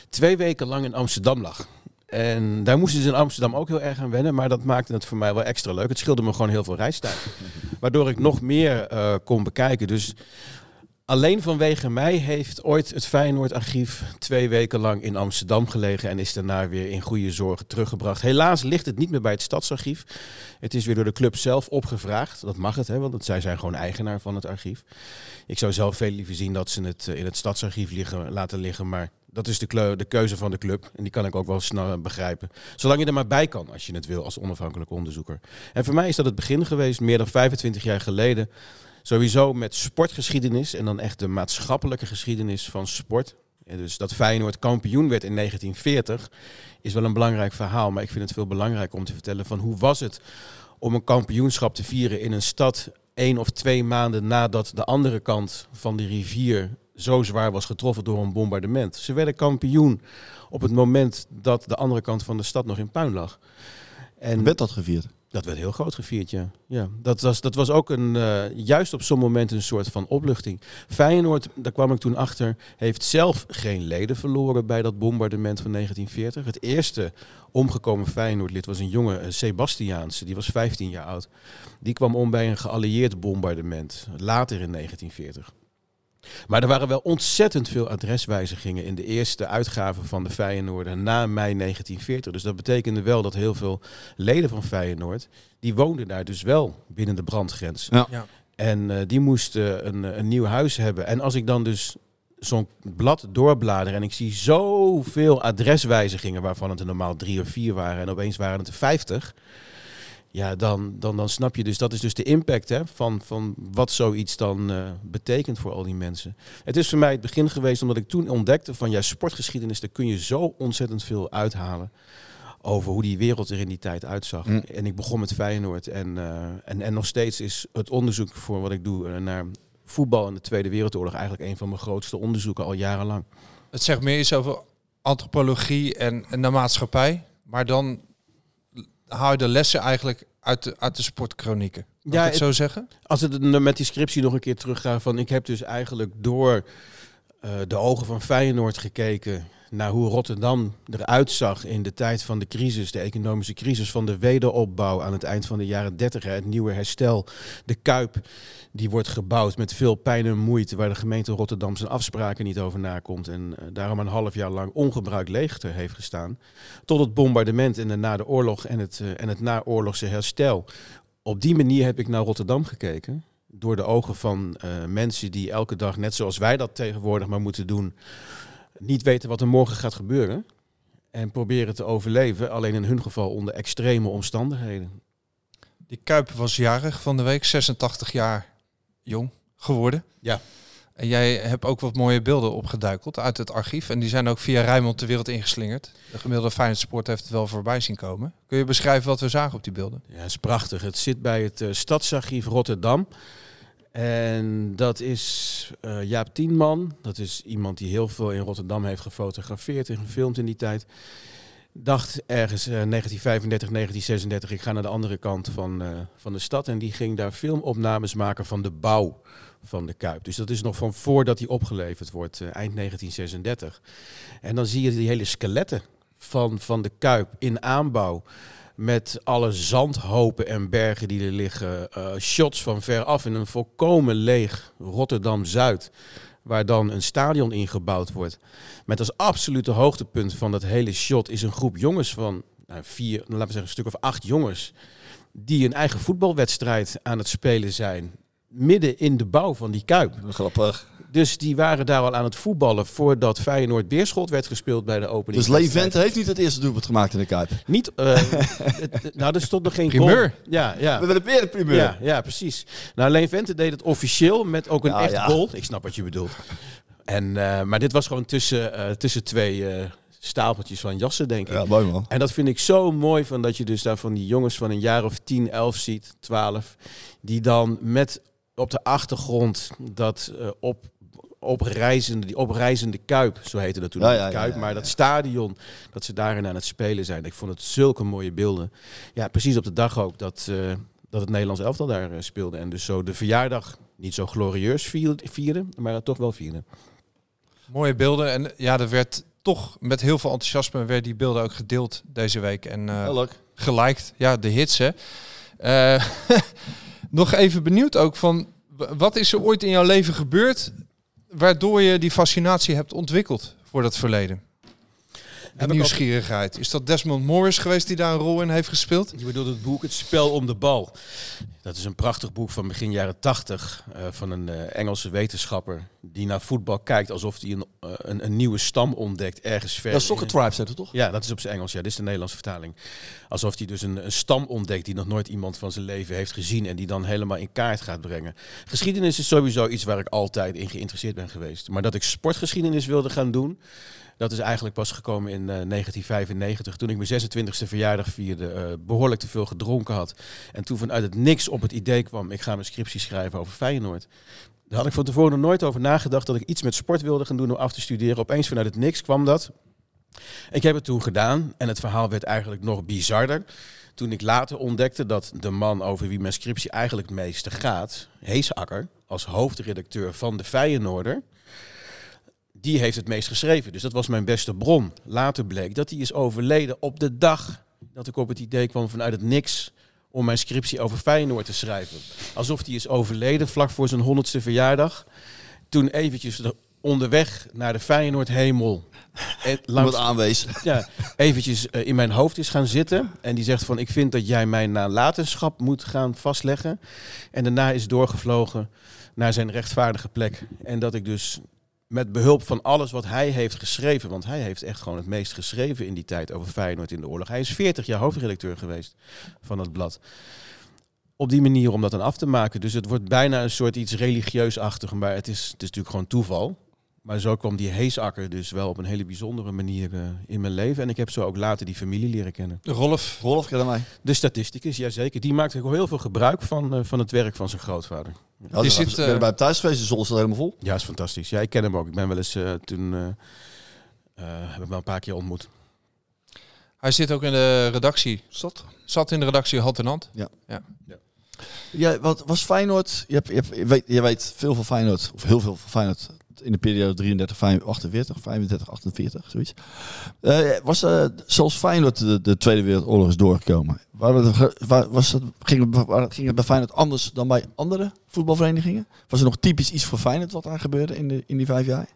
twee weken lang in Amsterdam lag. En daar moesten ze in Amsterdam ook heel erg aan wennen, maar dat maakte het voor mij wel extra leuk. Het scheelde me gewoon heel veel reistijd. Waardoor ik nog meer eh, kon bekijken. Dus alleen vanwege mij heeft ooit het Feyenoord-archief twee weken lang in Amsterdam gelegen en is daarna weer in goede zorg teruggebracht. Helaas ligt het niet meer bij het Stadsarchief. Het is weer door de club zelf opgevraagd. Dat mag het, hè, want zij zijn gewoon eigenaar van het archief. Ik zou zelf veel liever zien dat ze het eh, in het Stadsarchief liggen, laten liggen, maar dat is de, de keuze van de club. En die kan ik ook wel snel begrijpen. Zolang je er maar bij kan, als je het wil, als onafhankelijk onderzoeker. En voor mij is dat het begin geweest, meer dan 25 jaar geleden. Sowieso met sportgeschiedenis en dan echt de maatschappelijke geschiedenis van sport. Dus dat Feyenoord kampioen werd in 1940 is wel een belangrijk verhaal. Maar ik vind het veel belangrijker om te vertellen van hoe was het om een kampioenschap te vieren in een stad één of twee maanden nadat de andere kant van de rivier zo zwaar was getroffen door een bombardement. Ze werden kampioen op het moment dat de andere kant van de stad nog in puin lag. En Werd dat gevierd? Dat werd heel groot gevierd, ja. ja dat, was, dat was ook een, eh, juist op zo'n moment een soort van opluchting. Feyenoord, daar kwam ik toen achter, heeft zelf geen leden verloren bij dat bombardement van 1940. Het eerste omgekomen Feyenoordlid was een jongen, een Sebastiaanse, die was 15 jaar oud. Die kwam om bij een geallieerd bombardement, later in 1940. Maar er waren wel ontzettend veel adreswijzigingen in de eerste uitgave van de Feyenoord na mei 1940. Dus dat betekende wel dat heel veel leden van Feyenoord, die woonden daar dus wel binnen de brandgrens. Ja. Ja. En eh, die moesten een, een nieuw huis hebben. En als ik dan dus zo'n blad doorblader en ik zie zoveel adreswijzigingen, waarvan het er normaal drie of vier waren en opeens waren het er vijftig. Ja, dan, dan, dan snap je dus, dat is dus de impact hè, van, van wat zoiets dan eh, betekent voor al die mensen. Het is voor mij het begin geweest omdat ik toen ontdekte van ja, sportgeschiedenis, daar kun je zo ontzettend veel uithalen over hoe die wereld er in die tijd uitzag. Mm. En ik begon met Feyenoord en, eh, en, en nog steeds is het onderzoek voor wat ik doe eh, naar voetbal in de Tweede Wereldoorlog eigenlijk een van mijn grootste onderzoeken al jarenlang. Het zegt meer iets over antropologie en, en de maatschappij. Maar dan haal je de lessen eigenlijk uit de, uit de sportkronieken. Mag Ja, ik het zo zeggen? Als het met die scriptie nog een keer teruggaat van ik heb dus eigenlijk door de ogen van Feyenoord gekeken naar hoe Rotterdam eruit zag in de tijd van de crisis, de economische crisis, van de wederopbouw aan het eind van de jaren 30, hè, het nieuwe herstel, de Kuip, die wordt gebouwd met veel pijn en moeite, waar de gemeente Rotterdam zijn afspraken niet over nakomt en eh, daarom een half jaar lang ongebruikt leeg te- heeft gestaan, tot het bombardement en de na de oorlog en het, eh, en het naoorlogse herstel. Op die manier heb ik naar Rotterdam gekeken. Door de ogen van eh, mensen die elke dag, net zoals wij dat tegenwoordig maar moeten doen, niet weten wat er morgen gaat gebeuren. En proberen te overleven, alleen in hun geval onder extreme omstandigheden. Die Kuip was jarig van de week, 86 jaar jong geworden. Ja. En jij hebt ook wat mooie beelden opgeduikeld uit het archief. En die zijn ook via Rijnmond de wereld ingeslingerd. De gemiddelde Feyenoord Sport heeft het wel voorbij zien komen. Kun je beschrijven wat we zagen op die beelden? Ja, is prachtig. Het zit bij het eh, Stadsarchief Rotterdam. En dat is eh, Jaap Tienman. Dat is iemand die heel veel in Rotterdam heeft gefotografeerd en gefilmd in die tijd. Dacht ergens eh, 1935, 1936, ik ga naar de andere kant van, eh, van de stad. En die ging daar filmopnames maken van de bouw van de Kuip. Dus dat is nog van voordat die opgeleverd wordt, eh, eind 1936. En dan zie je die hele skeletten van, van de Kuip in aanbouw. Met alle zandhopen en bergen die er liggen. eh, shots van ver af in een volkomen leeg Rotterdam-Zuid. Waar dan een stadion ingebouwd wordt. Met als absolute hoogtepunt van dat hele shot is een groep jongens van nou, vier, laten we zeggen een stuk of acht jongens. Die een eigen voetbalwedstrijd aan het spelen zijn. Midden in de bouw van die kuip. Grappig. Dus die waren daar al aan het voetballen voordat Feyenoord Beerschot werd gespeeld bij de opening. Dus Lee Vente heeft niet het eerste doelpunt gemaakt in de Kuip. Niet, eh, het- het- nou, er stond nog geen Primeur. goal. Ja, ja. We willen weer een primeur. Ja, ja, precies. Nou, Leen Vente deed het officieel met ook een Ja, echt ja. goal. Ik snap wat je bedoelt. En, eh, maar dit was gewoon tussen, eh, tussen twee eh, stapeltjes van jassen, denk ik. Ja, mooi man. En dat vind ik zo mooi, van dat je dus daar van die jongens van een jaar of 10, 11 ziet, 12, die dan met op de achtergrond dat op, opreizende, die opreizende Kuip, zo heette dat toen, Ja, Kuip, ja, maar ja. dat stadion, dat ze daarin aan het spelen zijn. Ik vond het zulke mooie beelden. Ja, precies op de dag ook dat, eh, dat het Nederlands elftal daar eh, speelde. En dus zo de verjaardag niet zo glorieus vierde, vierde maar toch wel vierde. Mooie beelden. En ja, er werd toch met heel veel enthousiasme werden die beelden ook gedeeld deze week. En eh, leuk. geliked. Ja, de hits hè. Eh, nog even benieuwd ook van, wat is er ooit in jouw leven gebeurd waardoor je die fascinatie hebt ontwikkeld voor dat verleden? De nieuwsgierigheid. Is dat Desmond Morris geweest die daar een rol in heeft gespeeld? Je bedoelt het boek Het Spel om de Bal. Dat is een prachtig boek van begin jaren tachtig eh, van een eh, Engelse wetenschapper die naar voetbal kijkt alsof hij een, eh, een, een nieuwe stam ontdekt ergens ver. Ja, Soccer in- Tribes heet het toch? Ja, dat is op zijn Engels. Ja, dit is de Nederlandse vertaling. Alsof hij dus een, een stam ontdekt die nog nooit iemand van zijn leven heeft gezien en die dan helemaal in kaart gaat brengen. Geschiedenis is sowieso iets waar ik altijd in geïnteresseerd ben geweest. Maar dat ik sportgeschiedenis wilde gaan doen, dat is eigenlijk pas gekomen in eh, 1995, toen ik mijn 26e verjaardag vierde, eh, behoorlijk te veel gedronken had. En toen vanuit het niks op het idee kwam, ik ga mijn scriptie schrijven over Feyenoord. Daar had ik van tevoren nog nooit over nagedacht dat ik iets met sport wilde gaan doen om af te studeren. Opeens vanuit het niks kwam dat. Ik heb het toen gedaan en het verhaal werd eigenlijk nog bizarder. Toen ik later ontdekte dat de man over wie mijn scriptie eigenlijk het meeste gaat, Heesakker, als hoofdredacteur van de Feyenoorder, die heeft het meest geschreven. Dus dat was mijn beste bron. Later bleek dat hij is overleden op de dag dat ik op het idee kwam vanuit het niks om mijn scriptie over Feyenoord te schrijven. Alsof hij is overleden vlak voor zijn honderdste verjaardag. toen eventjes de- onderweg naar de Feyenoord hemel. Langs, aanwezig. ja, eventjes eh, in mijn hoofd is gaan zitten. En die zegt van, ik vind dat jij mijn nalatenschap moet gaan vastleggen. En daarna is doorgevlogen naar zijn rechtvaardige plek. En dat ik dus met behulp van alles wat hij heeft geschreven... want hij heeft echt gewoon het meest geschreven in die tijd over Feyenoord in de oorlog. Hij is 40 jaar hoofdredacteur geweest van het blad. Op die manier om dat dan af te maken. Dus het wordt bijna een soort iets religieus-achtig. Maar het is, het is natuurlijk gewoon toeval. Maar zo kwam die Heesakker dus wel op een hele bijzondere manier eh, in mijn leven. En ik heb zo ook later die familie leren kennen. Rolf, Rolf, mij? De statisticus, jazeker. Die maakte ook heel veel gebruik van, eh, van het werk van zijn grootvader. Ja, Die zit, ben bij hem thuis geweest, de zon staat helemaal vol. Ja, is fantastisch. Ja, ik ken hem ook. Ik ben wel eens eh, toen... eh eh, heb ik wel een paar keer ontmoet. hij zit ook in de redactie. Zat. Zat in de redactie Hand in Hand. Ja, wat was Feyenoord? Je, hebt, je, hebt, je, weet, je weet veel van Feyenoord, of heel veel van Feyenoord in de periode 33, 48, 35, 48, zoiets. Eh, was uh, zoals Feyenoord de, de Tweede Wereldoorlog is doorgekomen? Waren er, ge- wa- was het, ging, het, ging het bij Feyenoord anders dan bij andere voetbalverenigingen? Was er nog typisch iets voor Feyenoord wat daar gebeurde in, de, in die vijf jaar?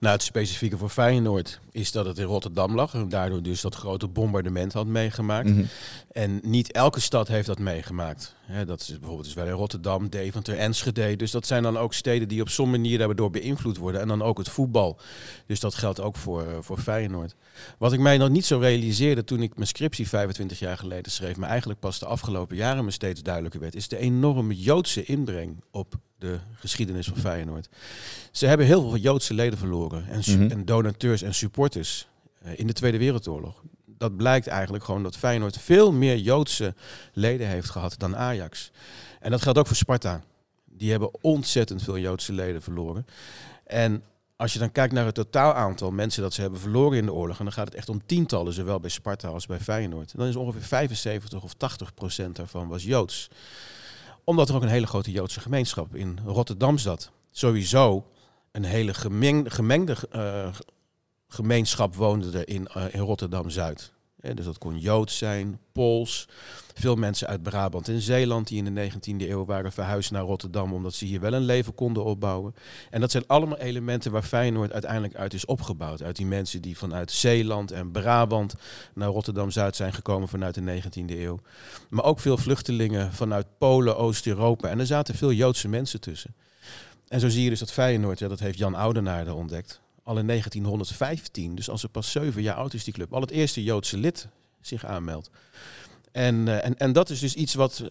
Nou, het specifieke voor Feyenoord is dat het in Rotterdam lag. En daardoor dus dat grote bombardement had meegemaakt. Mhm. En niet elke stad heeft dat meegemaakt. Hè, dat is bijvoorbeeld dus wel in Rotterdam, Deventer, Enschede. Dus dat zijn dan ook steden die op zo'n manier daardoor beïnvloed worden. En dan ook het voetbal. Dus dat geldt ook voor, eh, voor Feyenoord. Wat ik mij nog niet zo realiseerde toen ik mijn scriptie 25 jaar geleden schreef... maar eigenlijk pas de afgelopen jaren me steeds duidelijker werd... is de enorme Joodse inbreng op de geschiedenis van Feyenoord. Ze hebben heel veel Joodse leden verloren. En, Mhm. en donateurs en supporters eh, in de Tweede Wereldoorlog dat blijkt eigenlijk gewoon dat Feyenoord veel meer Joodse leden heeft gehad dan Ajax. En dat geldt ook voor Sparta. Die hebben ontzettend veel Joodse leden verloren. En als je dan kijkt naar het totaal aantal mensen dat ze hebben verloren in de oorlog, en dan gaat het echt om tientallen, zowel bij Sparta als bij Feyenoord, dan is ongeveer 75 of 80 procent daarvan was Joods. Omdat er ook een hele grote Joodse gemeenschap in Rotterdam zat. Sowieso een hele gemengde, eh, gemeenschap woonde er in, eh, in Rotterdam-Zuid. Dus dat kon Joods zijn, Pools. Veel mensen uit Brabant en Zeeland die in de 19e eeuw waren verhuisd naar Rotterdam omdat ze hier wel een leven konden opbouwen. En dat zijn allemaal elementen waar Feyenoord uiteindelijk uit is opgebouwd. Uit die mensen die vanuit Zeeland en Brabant naar Rotterdam-Zuid zijn gekomen vanuit de 19e eeuw. Maar ook veel vluchtelingen vanuit Polen, Oost-Europa. En er zaten veel Joodse mensen tussen. En zo zie je dus dat Feyenoord, ja, dat heeft Jan Oudenaarde ontdekt, al in 1915, dus als ze pas zeven jaar oud is die club, al het eerste Joodse lid zich aanmeldt. En, eh, en, en dat is dus iets wat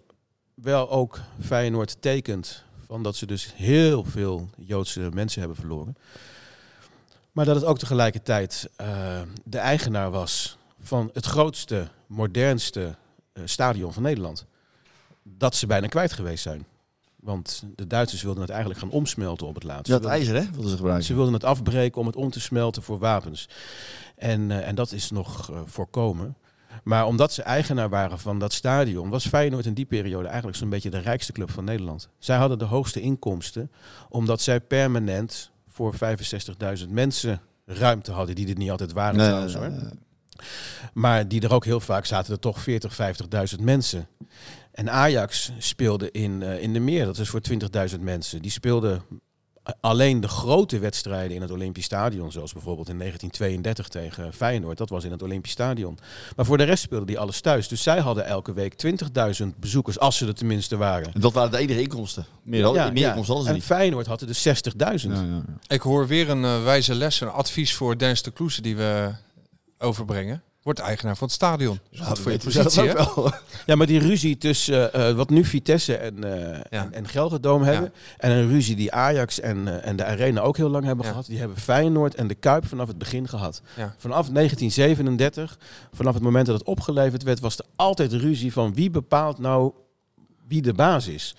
wel ook Feyenoord tekent, van dat ze dus heel veel Joodse mensen hebben verloren. Maar dat het ook tegelijkertijd eh, de eigenaar was van het grootste, modernste eh, stadion van Nederland. Dat ze bijna kwijt geweest zijn. Want de Duitsers wilden het eigenlijk gaan omsmelten op het laatst. Ja, het ijzer, hè? Wilden ze gebruiken. ze wilden het afbreken om het om te smelten voor wapens. En, eh, en dat is nog eh, voorkomen. Maar omdat ze eigenaar waren van dat stadion, was Feyenoord in die periode eigenlijk zo'n beetje de rijkste club van Nederland. Zij hadden de hoogste inkomsten, omdat zij permanent voor 65.000 mensen ruimte hadden, die er niet altijd waren Nee, trouwens nee, hoor. nee. Maar die er ook heel vaak zaten er toch 40, 50.000 mensen. En Ajax speelde in, eh, in de meer, dat is voor 20.000 mensen. Die speelden alleen de grote wedstrijden in het Olympisch Stadion, zoals bijvoorbeeld in 1932 tegen Feyenoord, dat was in het Olympisch Stadion. Maar voor de rest speelden die alles thuis. Dus zij hadden elke week 20.000 bezoekers, als ze er tenminste waren. En dat waren de enige inkomsten. Meer, dan, meer inkomsten hadden ze en niet. Feyenoord had er dus 60.000. Ja, ja, ja. Ik hoor weer een eh, wijze les, een advies voor Dennis de Kloeze die we overbrengen. Wordt eigenaar van het stadion. Dus goed voor je positie, hè? Ja, maar die ruzie tussen eh, eh, wat nu Vitesse en, eh Ja. en, en Gelderdoom hebben. En een ruzie die Ajax en, en de Arena ook heel lang hebben Ja. gehad. Die hebben Feyenoord en de Kuip vanaf het begin gehad. Ja. Vanaf 1937, vanaf het moment dat het opgeleverd werd, was er altijd ruzie van wie bepaalt nou wie de baas is.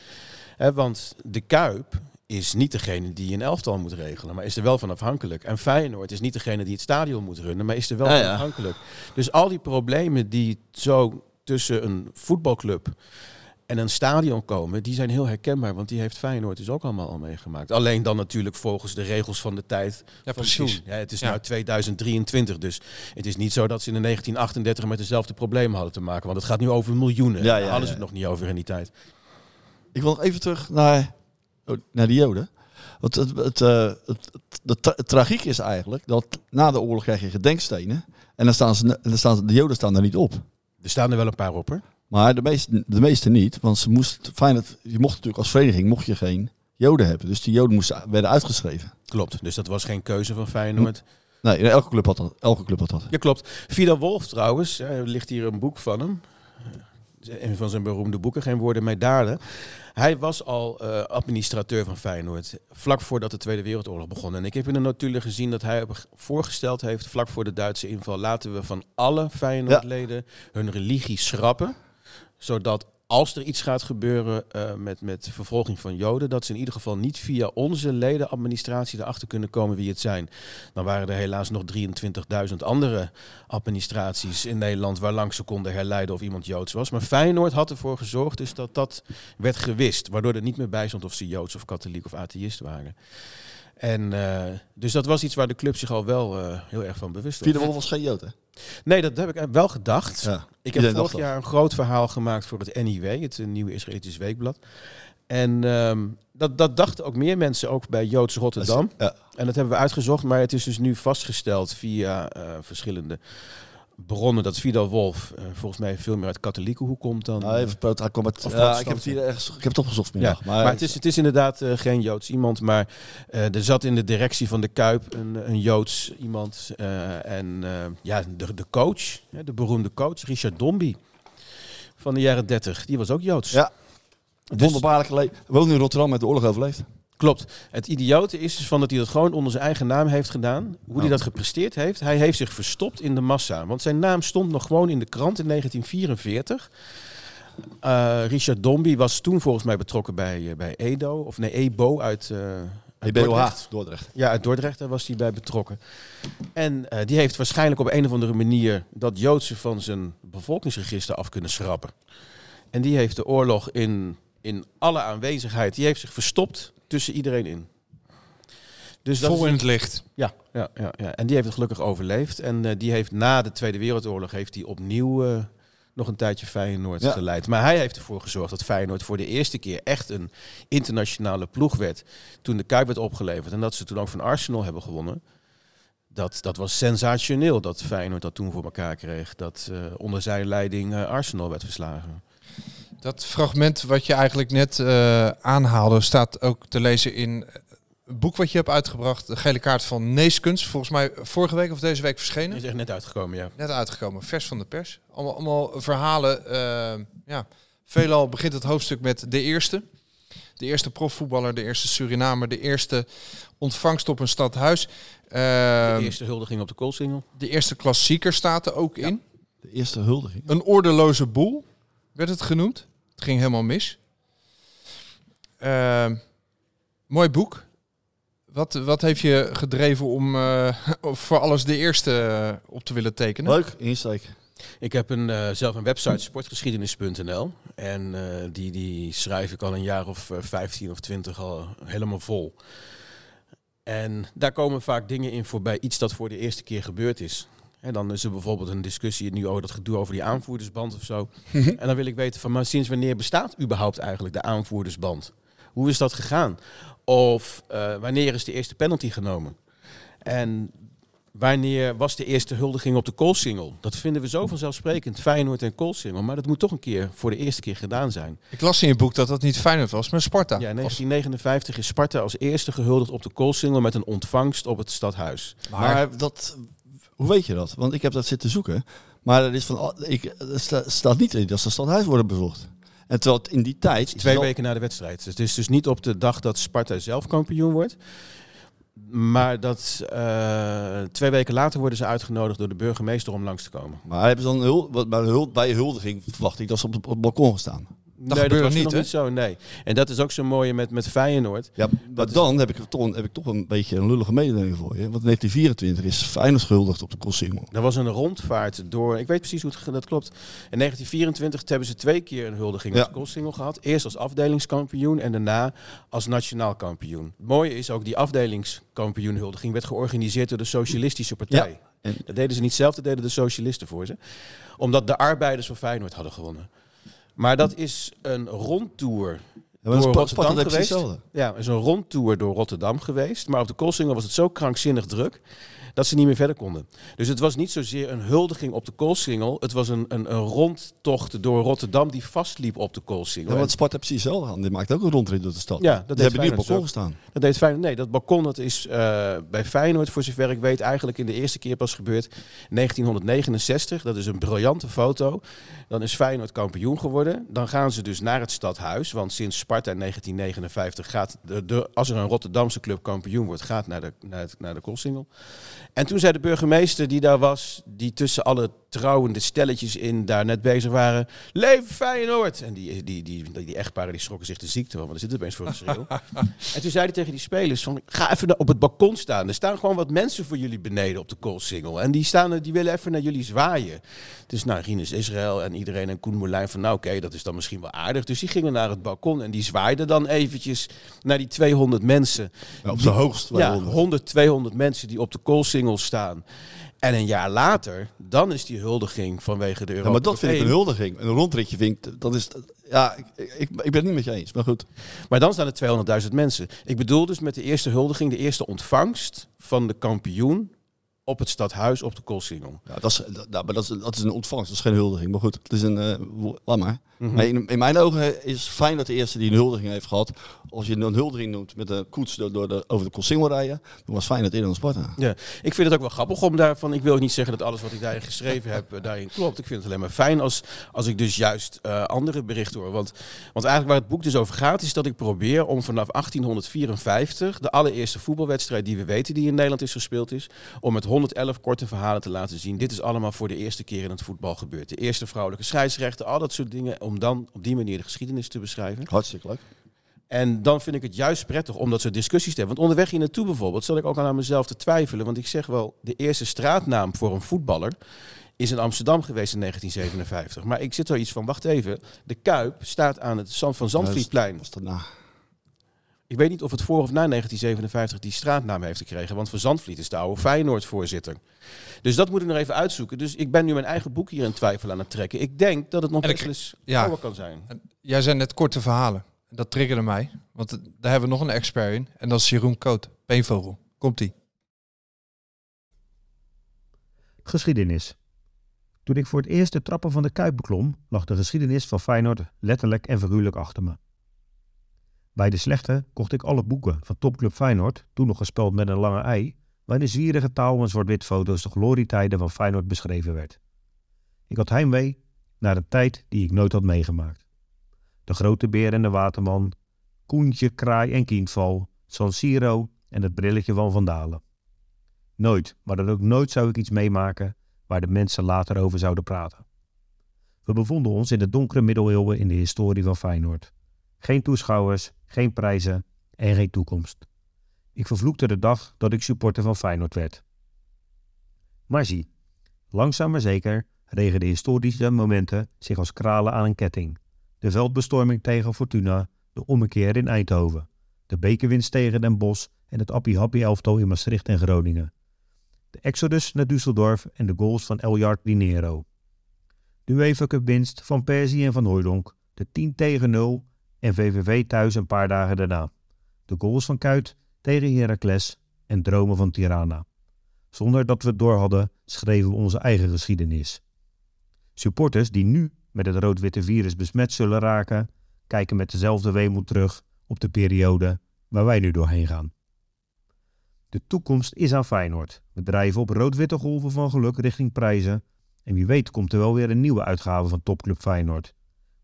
Hè, want de Kuip is niet degene die een elftal moet regelen, maar is er wel van afhankelijk. En Feyenoord is niet degene die het stadion moet runnen, maar is er wel Ja, van ja. afhankelijk. Dus al die problemen die zo tussen een voetbalclub en een stadion komen, die zijn heel herkenbaar, want die heeft Feyenoord dus ook allemaal al meegemaakt. Alleen dan natuurlijk volgens de regels van de tijd Ja, van precies. toen. Ja, het is Ja. nu 2023, dus het is niet zo dat ze in 1938 met dezelfde problemen hadden te maken, want het gaat nu over miljoenen. Ja, Daar ja, ja. het nog niet over in die tijd. Ik wil nog even terug naar, oh, naar die Joden. Want het, het, eh, het, het- de tra- tragiek is eigenlijk dat na de oorlog krijg je gedenkstenen. En dan staan, ze, dan staan de Joden staan er niet op. Er staan er wel een paar op, hoor. Maar de meeste, de meeste niet. Want ze moest, fijn dat, je mocht natuurlijk als vereniging mocht je geen Joden hebben. Dus die Joden moesten, werden uitgeschreven. Klopt. Dus dat was geen keuze van Feyenoord. Nee, elke club had dat. Elke club had dat. Ja, klopt. Vida Wolf trouwens, eh, er ligt hier een boek van hem. Een van zijn beroemde boeken, Geen Woorden, Mee Daden. Hij was al eh, administrateur van Feyenoord, vlak voordat de Tweede Wereldoorlog begon. En ik heb in de notulen gezien dat hij voorgesteld heeft, vlak voor de Duitse inval, laten we van alle Feyenoordleden hun religie schrappen. Zodat als er iets gaat gebeuren eh, met, met vervolging van Joden, dat ze in ieder geval niet via onze ledenadministratie erachter kunnen komen wie het zijn. Dan waren er helaas nog 23.000 andere administraties in Nederland waar langs ze konden herleiden of iemand Joods was. Maar Feyenoord had ervoor gezorgd dus dat dat werd gewist, waardoor er niet meer bij stond of ze Joods of katholiek of atheïst waren. En eh, dus dat was iets waar de club zich al wel eh, heel erg van bewust was. Vierde Wolf was geen Jood, hè? Nee, dat heb ik wel gedacht. Ja. Ik heb vorig jaar een groot verhaal gemaakt voor het NIW, het eh, nieuwe Israëlitisch weekblad. En ehm, dat, dat dachten ook meer mensen, ook bij Joods Rotterdam. Ja. En dat hebben we uitgezocht, maar het is dus nu vastgesteld via eh, verschillende bronnen dat Vidal Wolf eh, volgens mij veel meer uit katholieke hoek komt dan. Nou, even hij uit, Of ja, ik heb het hier ergens, ik heb het opgezocht ja, maar, maar, het, is, het is inderdaad eh, geen Joods iemand, maar eh, er zat in de directie van de Kuip een, een Joods iemand. eh, en eh, ja, de, de coach, de beroemde coach, Richard Dombey van de jaren 30, die was ook Joods. Ja. Dus- wonderbaarlijke leven. Woont nu in Rotterdam met de oorlog overleefd. Klopt. Het idiote is dus van dat hij dat gewoon onder zijn eigen naam heeft gedaan. Hoe hij dat gepresteerd heeft. Hij heeft zich verstopt in de massa. Want zijn naam stond nog gewoon in de krant in 1944. Eh, Richard Dombey was toen volgens mij betrokken bij, eh, bij Edo. Of nee, Ebo uit, eh uit Dordrecht. Dordrecht. Ja, uit Dordrecht daar was hij bij betrokken. En die heeft waarschijnlijk op een of andere manier dat Joodse van zijn bevolkingsregister af kunnen schrappen. En die heeft de oorlog in, in alle aanwezigheid, die heeft zich verstopt tussen iedereen in. Dus dat Vol is- in het licht. ja, ja, ja, ja, en die heeft het gelukkig overleefd. En eh, die heeft na de Tweede Wereldoorlog heeft hij opnieuw eh, nog een tijdje Feyenoord Ja. geleid. Maar hij heeft ervoor gezorgd dat Feyenoord voor de eerste keer echt een internationale ploeg werd. Toen de Kuip werd opgeleverd en dat ze toen ook van Arsenal hebben gewonnen. Dat, dat was sensationeel dat Feyenoord dat toen voor elkaar kreeg. Dat eh, onder zijn leiding eh, Arsenal werd verslagen. Dat fragment wat je eigenlijk net eh, aanhaalde, staat ook te lezen in het boek wat je hebt uitgebracht, De Gele Kaart van Neeskens. Volgens mij vorige week of deze week verschenen. Is echt net uitgekomen, ja. Net uitgekomen, vers van de pers. Allemaal, allemaal verhalen. eh, ja. Veelal begint het hoofdstuk met de eerste. De eerste profvoetballer, de eerste Surinamer, de eerste ontvangst op een stadhuis. De Uh, eerste huldiging op de koolsingel. de eerste klassieker staat er ook in. De eerste huldiging. Een ordeloze boel werd het genoemd. Het ging helemaal mis. Eh, mooi boek. Wat, wat heeft je gedreven om eh, voor alles de eerste eh, op te willen tekenen? Leuk, insteek. Ik heb een, eh, zelf een website, sportgeschiedenis.nl. En eh, die, die schrijf ik al een jaar of eh, 15 of 20 al helemaal vol. En daar komen vaak dingen in voorbij, iets dat voor de eerste keer gebeurd is. En dan is er bijvoorbeeld een discussie, nu oh, dat gedoe over die aanvoerdersband of zo. en dan wil ik weten van, maar sinds wanneer bestaat überhaupt eigenlijk de aanvoerdersband? Hoe is dat gegaan? Of eh, wanneer is de eerste penalty genomen? En Wanneer was de eerste huldiging op de Koolsingel? Dat vinden we zo vanzelfsprekend, Feyenoord en Koolsingel. Maar dat moet toch een keer voor de eerste keer gedaan zijn. Ik las in je boek dat dat niet Feyenoord was, maar Sparta. Ja, in 1959 is Sparta als eerste gehuldigd op de Koolsingel met een ontvangst op het stadhuis. Maar, dat, hoe weet je dat? Want ik heb dat zitten zoeken. Maar er, is van, al- ik, er sta- staat niet in dat ze stadhuis worden bezocht. En terwijl in die tijd... Twee wel- weken na de wedstrijd. Dus het is dus niet op de dag dat Sparta zelf kampioen wordt. Maar dat eh, twee weken later worden ze uitgenodigd door de burgemeester om langs te komen. Maar hebben ze dan hul, bij, huldiging verwacht ik dat ze op het, op het balkon gaan staan. Nee, gebeurde dat was niet, nog niet zo, nee. En dat is ook zo mooie met, met Feyenoord. Ja, maar dan heb ik, toch, heb ik toch een beetje een lullige mededeling voor je. Want in 1924 is Feyenoord gehuldigd op de Koolsingel. Er was een rondvaart door, ik weet precies hoe het dat klopt. In 1924 hebben ze twee keer een huldiging Ja. op de Koolsingel gehad. Eerst als afdelingskampioen en daarna als nationaal kampioen. Het mooie is ook, die afdelingskampioenhuldiging werd georganiseerd door de Socialistische Partij. Ja. En- Dat deden ze niet zelf, dat deden de socialisten voor ze. Omdat de arbeiders van Feyenoord hadden gewonnen. Maar dat is een rondtour door Rotterdam geweest. Ja, is een rondtour door Rotterdam geweest. Maar op de Koolsingel was het zo krankzinnig druk dat ze niet meer verder konden. Dus het was niet zozeer een huldiging op de Koolsingel. Het was een, een, een rondtocht door Rotterdam die vastliep op de Koolsingel. Ja, want Sparta precies hetzelfde aan. Die maakt ook een rondrit door de stad. Ja, dat Die hebben niet op balkon gestaan. Dat deed Feyenoord. Nee, dat balkon dat is eh, bij Feyenoord, voor zover ik weet, eigenlijk in de eerste keer pas gebeurd. 1969, dat is een briljante foto. Dan is Feyenoord kampioen geworden. Dan gaan ze dus naar het stadhuis. Want sinds Sparta in 1959 gaat, de, de, als er een Rotterdamse club kampioen wordt, gaat naar de, naar, het, naar de Koolsingel. En toen zei de burgemeester die daar was, die tussen alle trouwende stelletjes in daar net bezig waren. Leven Feyenoord! En die, die, die, die, die echtparen die schrokken zich de ziekte van, want er zit opeens voor een schreeuw. en toen zei hij tegen die spelers van, ga even op het balkon staan. Er staan gewoon wat mensen voor jullie beneden op de koolsingel. En die, staan, er- die willen even naar jullie zwaaien. Dus nou, Rinus Israël en iedereen en Koen Moulijn van, nou oké, dat is dan misschien wel aardig. Dus die gingen naar het balkon en die zwaaiden dan eventjes naar die 200 mensen. Op zijn hoogst. Ja, 200. 100, 200 mensen die op de koolsingel staan. En een jaar later, dan is die huldiging vanwege de Europa Ja, maar dat vind ik een huldiging. Een rondritje vind ik, dat is, ja, ik, ik, ik ben het niet met je eens, maar goed. Maar dan staan er 200.000 mensen. Ik bedoel dus met de eerste huldiging, de eerste ontvangst van de kampioen op het stadhuis op de Koolsingel. Ja, dat, is, dat, maar dat, is, dat is een ontvangst, dat is geen huldiging. Maar goed, het is een, wo- laat maar. Mhm. Maar in, in mijn ogen is fijn dat de eerste die een huldiging heeft gehad. Als je een huldiging noemt met een koets door, door de, over de Koolsingel rijden, dan was fijn dat dan Sparta. Ja, ik vind het ook wel grappig om daarvan. Ik wil ook niet zeggen dat alles wat ik daarin geschreven heb eh, daarin klopt. Ik vind het alleen maar fijn als, als ik dus juist eh, andere berichten hoor. Want, want eigenlijk waar het boek dus over gaat, is dat ik probeer om vanaf 1854, de allereerste voetbalwedstrijd die we weten die in Nederland is gespeeld is, om met 111 korte verhalen te laten zien. Dit is allemaal voor de eerste keer in het voetbal gebeurd. De eerste vrouwelijke scheidsrechter, al dat soort dingen, om dan op die manier de geschiedenis te beschrijven. Hartstikke leuk. En dan vind ik het juist prettig om dat soort discussies te hebben. Want onderweg hier naartoe bijvoorbeeld zat ik ook aan mezelf te twijfelen. Want ik zeg wel, de eerste straatnaam voor een voetballer is in Amsterdam geweest in 1957. Maar ik zit er iets van, wacht even. De Kuip staat aan het Zand van Zandvlietplein. Ik weet niet of het voor of na 1957 die straatnaam heeft gekregen. Want Van Zandvliet is de oude Feyenoord-voorzitter. Dus dat moet ik nog even uitzoeken. Dus ik ben nu mijn eigen boek hier in twijfel aan het trekken. Ik denk dat het nog best eens ja. ouder kan zijn. En Jij zei net korte verhalen. Dat triggerde mij. Want daar hebben we nog een expert in. En dat is Jeroen Koot. Peenvogel. Komt-ie. Geschiedenis. Toen ik voor het eerst de trappen van de Kuip beklom, lag de geschiedenis van Feyenoord letterlijk en figuurlijk achter me. Bij de slechte kocht ik alle boeken van topclub Feyenoord, toen nog gespeld met een lange ei, waarin in zwierige taal en zwart-wit foto's de glorietijden van Feyenoord beschreven werd. Ik had heimwee naar een tijd die ik nooit had meegemaakt. De grote beer en de waterman, Koentje, Kraai en Kindval, San Siro en het brilletje van Van Dalen. Nooit, maar dan ook nooit zou ik iets meemaken waar de mensen later over zouden praten. We bevonden ons in de donkere middeleeuwen in de historie van Feyenoord. Geen toeschouwers, geen prijzen en geen toekomst. Ik vervloekte de dag dat ik supporter van Feyenoord werd. Maar zie, langzaam maar zeker regen de historische momenten zich als kralen aan een ketting. De veldbestorming tegen Fortuna, de ommekeer in Eindhoven, de bekerwinst tegen Den Bosch en het appie-happie elftal in Maastricht en Groningen. De exodus naar Düsseldorf en de goals van Eljard Dinero. De UEFA Cup winst van Persie en van Hooijdonk, de 10 tegen 0 en VVV thuis een paar dagen daarna. De goals van Kuit tegen Heracles en dromen van Tirana. Zonder dat we het door hadden, schreven we onze eigen geschiedenis. Supporters die nu met het rood-witte virus besmet zullen raken, kijken met dezelfde weemoed terug op de periode waar wij nu doorheen gaan. De toekomst is aan Feyenoord. We drijven op rood-witte golven van geluk richting prijzen. En wie weet komt er wel weer een nieuwe uitgave van Topclub Feyenoord.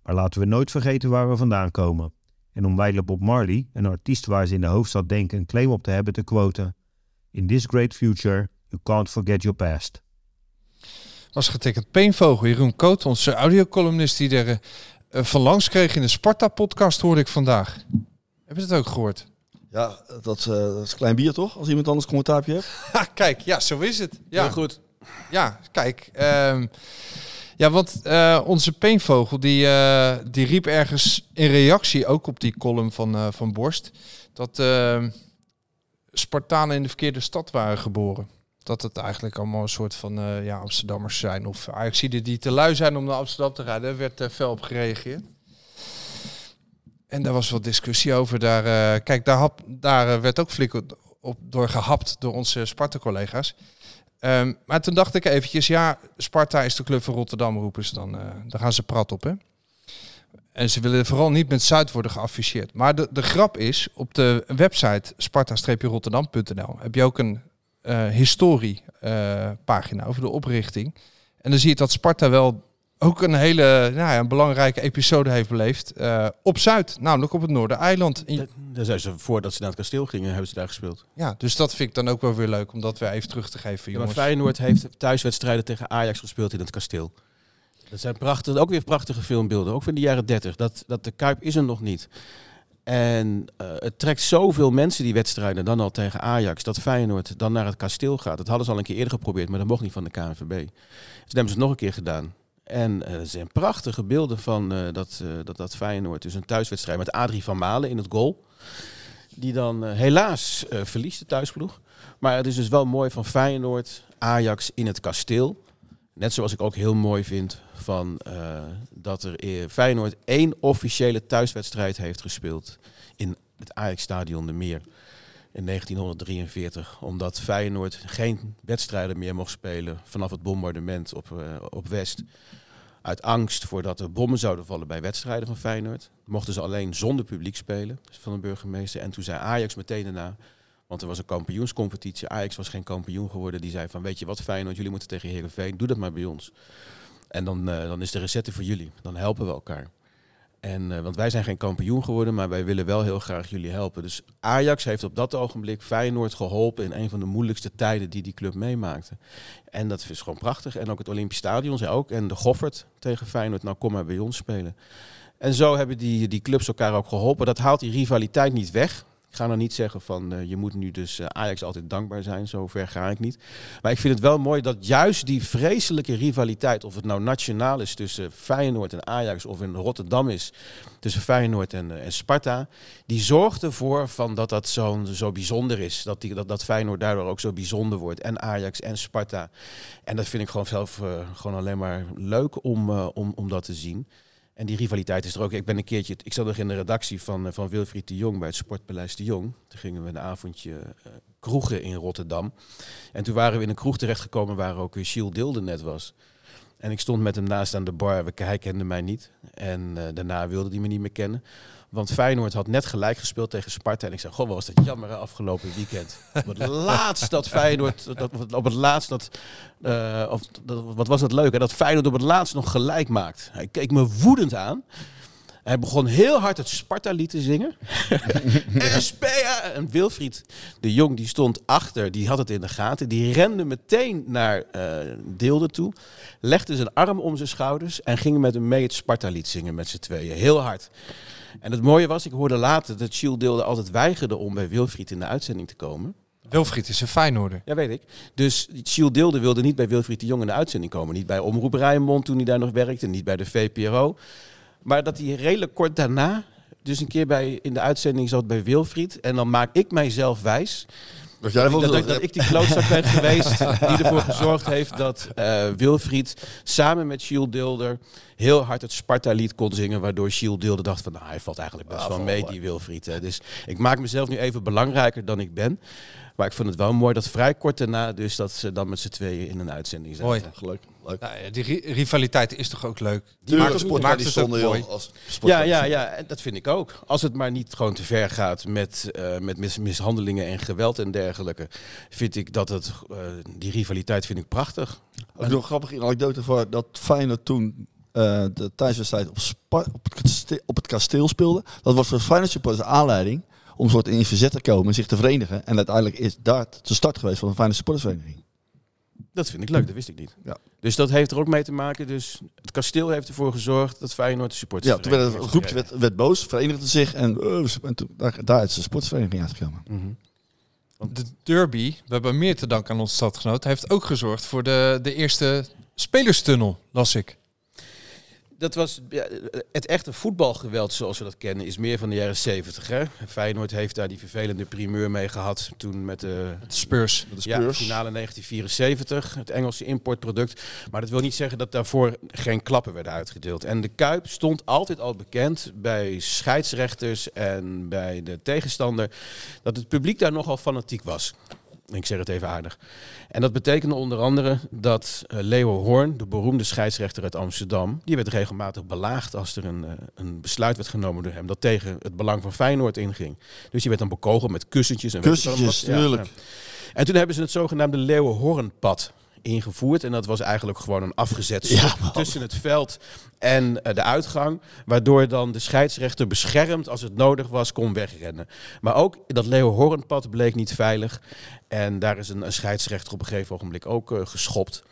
Maar laten we nooit vergeten waar we vandaan komen. En om wijlen Bob Marley, een artiest waar ze in de hoofdstad denken een claim op te hebben, te quoten. In this great future, you can't forget your past. Was getekend Peenvogel. Jeroen Koot, onze audiocolumnist die er eh, van langs kreeg in de Sparta-podcast, hoorde ik vandaag. Heb je het ook gehoord? Ja, dat, eh, dat is klein bier toch? Als iemand anders heeft. Ha, kijk, ja, zo is het. Ja, Heel goed. Ja, kijk. ehm, ja, want eh, onze Peenvogel die, eh, die riep ergens in reactie ook op die column van, eh, van Borst dat ehm, Spartanen in de verkeerde stad waren geboren. Dat het eigenlijk allemaal een soort van ja, Amsterdammers zijn. Of Ajaxiden die te lui zijn om naar Amsterdam te rijden. Daar werd fel op gereageerd. En daar was wat discussie over. Daar, kijk, daar, daar werd ook flink op door gehapt door onze Sparta-collega's. Ehm, maar toen dacht ik eventjes, ja, Sparta is de club van Rotterdam, roepen ze dan. eh daar gaan ze prat op, hè. En ze willen vooral niet met Zuid worden geafficheerd. Maar de, de grap is, op de website sparta-rotterdam.nl heb je ook een eh historie-pagina over de oprichting. En dan zie je dat Sparta wel ook een hele nou ja, een belangrijke episode heeft beleefd eh, op Zuid, namelijk op het Noordereiland. Daar- Daar zijn ze, voordat ze naar het kasteel gingen, hebben ze daar gespeeld. Ja, dus dat vind ik dan ook wel weer leuk om dat weer even terug te geven, Ja, maar jongens. Feyenoord heeft thuiswedstrijden tegen Ajax gespeeld in het kasteel. Dat zijn prachtig, ook weer prachtige filmbeelden, ook van de jaren 30. Dat, dat de Kuip is er nog niet. En eh, het trekt zoveel mensen die wedstrijden dan al tegen Ajax, dat Feyenoord dan naar het kasteel gaat. Dat hadden ze al een keer eerder geprobeerd, maar dat mocht niet van de KNVB. Dus dat hebben ze het nog een keer gedaan. En eh, zijn prachtige beelden van eh, dat, eh, dat, dat Feyenoord, dus een thuiswedstrijd met Adrie van Malen in het goal. Die dan helaas verliest de thuisploeg. Maar het is dus wel mooi van Feyenoord, Ajax in het kasteel. Net zoals ik ook heel mooi vind van, dat er Feyenoord één officiële thuiswedstrijd heeft gespeeld in het Ajax-stadion de Meer in 1943. Omdat Feyenoord geen wedstrijden meer mocht spelen vanaf het bombardement op, eh, op West. Uit angst voordat er bommen zouden vallen bij wedstrijden van Feyenoord. Mochten ze alleen zonder publiek spelen dus van de burgemeester. En toen zei Ajax meteen daarna, want er was een kampioenscompetitie. Ajax was geen kampioen geworden. Die zei van, weet je wat Feyenoord, jullie moeten tegen Heerenveen. Doe dat maar bij ons. En dan, eh, dan is de recette voor jullie. Dan helpen we elkaar. En, eh, want wij zijn geen kampioen geworden, maar wij willen wel heel graag jullie helpen. Dus Ajax heeft op dat ogenblik Feyenoord geholpen in een van de moeilijkste tijden die die club meemaakte. En dat is gewoon prachtig. En ook het Olympisch Stadion zei ook. En de Goffert tegen Feyenoord, nou kom maar bij ons spelen. En zo hebben die, die clubs elkaar ook geholpen. Dat haalt die rivaliteit niet weg. Ik ga nou niet zeggen van eh, je moet nu dus eh, Ajax altijd dankbaar zijn. Zo ver ga ik niet. Maar ik vind het wel mooi dat juist die vreselijke rivaliteit, of het nou nationaal is tussen Feyenoord en Ajax of in Rotterdam is tussen Feyenoord en, eh, en Sparta, die zorgt ervoor van dat dat zo, zo bijzonder is. Dat, die, dat, dat Feyenoord daardoor ook zo bijzonder wordt. En Ajax en Sparta. En dat vind ik gewoon zelf gewoon alleen maar leuk om, om, om dat te zien. En die rivaliteit is er ook. Ik ben een keertje, ik zat nog in de redactie van, eh, van Wilfried de Jong bij het Sportpaleis de Jong. Toen gingen we een avondje eh, kroegen in Rotterdam. En toen waren we in een kroeg terechtgekomen waar ook eh, Gilles Dilde net was. En ik stond met hem naast aan de bar. Hij kende mij niet. En daarna wilde hij me niet meer kennen. Want Feyenoord had net gelijk gespeeld tegen Sparta. En ik zei, goh, wat was dat jammer hè, afgelopen weekend. op het laatst dat Feyenoord, dat, op het laatst dat, eh, of, dat, wat was dat leuk hè, dat Feyenoord op het laatst nog gelijk maakt. Hij keek me woedend aan. Hij begon heel hard het Sparta-lied te zingen. En Wilfried de Jong, die stond achter, die had het in de gaten. Die rende meteen naar eh Deelde toe. Legde zijn arm om zijn schouders en ging met hem mee het Sparta-lied zingen met z'n tweeën. Heel hard. En het mooie was, ik hoorde later dat Gilles Deelde altijd weigerde om bij Wilfried in de uitzending te komen. Wilfried is een Feyenoorder. Ja, weet ik. Dus Gilles Deelde wilde niet bij Wilfried de Jong in de uitzending komen. Niet bij Omroep Rijnmond toen hij daar nog werkte. Niet bij de VPRO. Maar dat hij redelijk kort daarna dus een keer bij, in de uitzending zat bij Wilfried. En dan maak ik mijzelf wijs Dat jij dat, ik- dat ik die klootzak ben geweest die ervoor gezorgd heeft dat eh, Wilfried samen met Gilles Dilder heel hard het Sparta-lied kon zingen. Waardoor Gilles Dilder dacht van, nou, hij valt eigenlijk best wel mee, die Wilfried. Hè. Dus ik maak mezelf nu even belangrijker dan ik ben. Maar ik vond het wel mooi dat vrij kort daarna dus dat ze dan met z'n tweeën in een uitzending zaten. Mooi. Leuk. Leuk. Nou ja, die ri- rivaliteit is toch ook leuk? Tuurlijk, maakt, sport maakt het ook mooi. als Ja, ja, ja, en dat vind ik ook. Als het maar niet gewoon te ver gaat met, eh, met mis- mishandelingen en geweld en dergelijke, vind ik dat het, eh, die rivaliteit vind ik prachtig. Ook nog een grappige anekdote voor dat Feyenoord toen eh, de thuiswedstrijd op, Spa- op, het kasteel, op het kasteel speelde. Dat was voor Feyenoord supporters aanleiding om een soort in verzet te komen, zich te verenigen. En uiteindelijk is daar de start geweest van de Feyenoord supportersvereniging. Dat vind ik leuk, dat wist ik niet. Ja. Dus dat heeft er ook mee te maken. Dus het kasteel heeft ervoor gezorgd dat Feyenoord de supporters. Ja, toen werd het groepje werd, werd boos, verenigde zich en, eh, en toen, daar, daar is de sportsvereniging uitgekomen. Mhm. De derby, we hebben meer te danken aan onze stadgenoot, heeft ook gezorgd voor de, de eerste spelerstunnel, las ik. Dat was ja, het echte voetbalgeweld zoals we dat kennen, is meer van de jaren 70. Hè? Feyenoord heeft daar die vervelende primeur mee gehad toen met de Spurs. ja, finale 1974, het Engelse importproduct. Maar dat wil niet zeggen dat daarvoor geen klappen werden uitgedeeld. En de Kuip stond altijd al bekend bij scheidsrechters en bij de tegenstander dat het publiek daar nogal fanatiek was. Ik zeg het even aardig. En dat betekende onder andere dat eh, Leo Hoorn, de beroemde scheidsrechter uit Amsterdam, die werd regelmatig belaagd als er een, eh, een besluit werd genomen door hem dat tegen het belang van Feyenoord inging. Dus die werd dan bekogeld met kussentjes en Kussentjes, wat. Ja, tuurlijk. ja. En toen hebben ze het zogenaamde Leeuwenhoornpad ingevoerd. En dat was eigenlijk gewoon een afgezet stuk Ja, tussen het veld en eh, de uitgang. Waardoor dan de scheidsrechter beschermd, als het nodig was, kon wegrennen. Maar ook dat Leeuwenhoornpad bleek niet veilig. En daar is een, een scheidsrechter op een gegeven ogenblik ook eh, geschopt.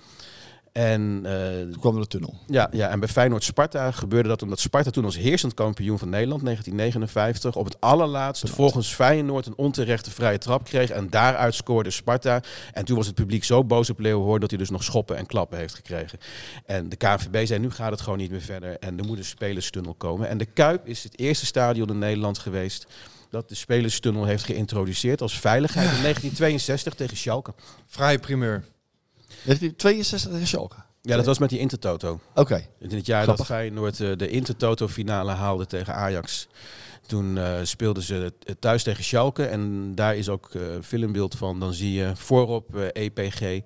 En eh, Toen kwam er de tunnel. ja, ja, en bij Feyenoord-Sparta gebeurde dat omdat Sparta toen als heersend kampioen van Nederland 1959 op het allerlaatst volgens Feyenoord een onterechte vrije trap kreeg en daaruit scoorde Sparta. En toen was het publiek zo boos op Leo Hoor dat hij dus nog schoppen en klappen heeft gekregen. En de KNVB zei nu gaat het gewoon niet meer verder en er moet een spelerstunnel komen. En de Kuip is het eerste stadion in Nederland geweest dat de spelerstunnel heeft geïntroduceerd als veiligheid in 1962 tegen Schalke. Vrije primeur. 1962 tegen Schalke. Ja, dat was met die Intertoto. Oké. In het jaar Grappig. dat Feyenoord eh, de Intertoto-finale haalde tegen Ajax. Toen eh, speelden ze het thuis tegen Schalke. En daar is ook eh, filmbeeld van. Dan zie je voorop eh, EPG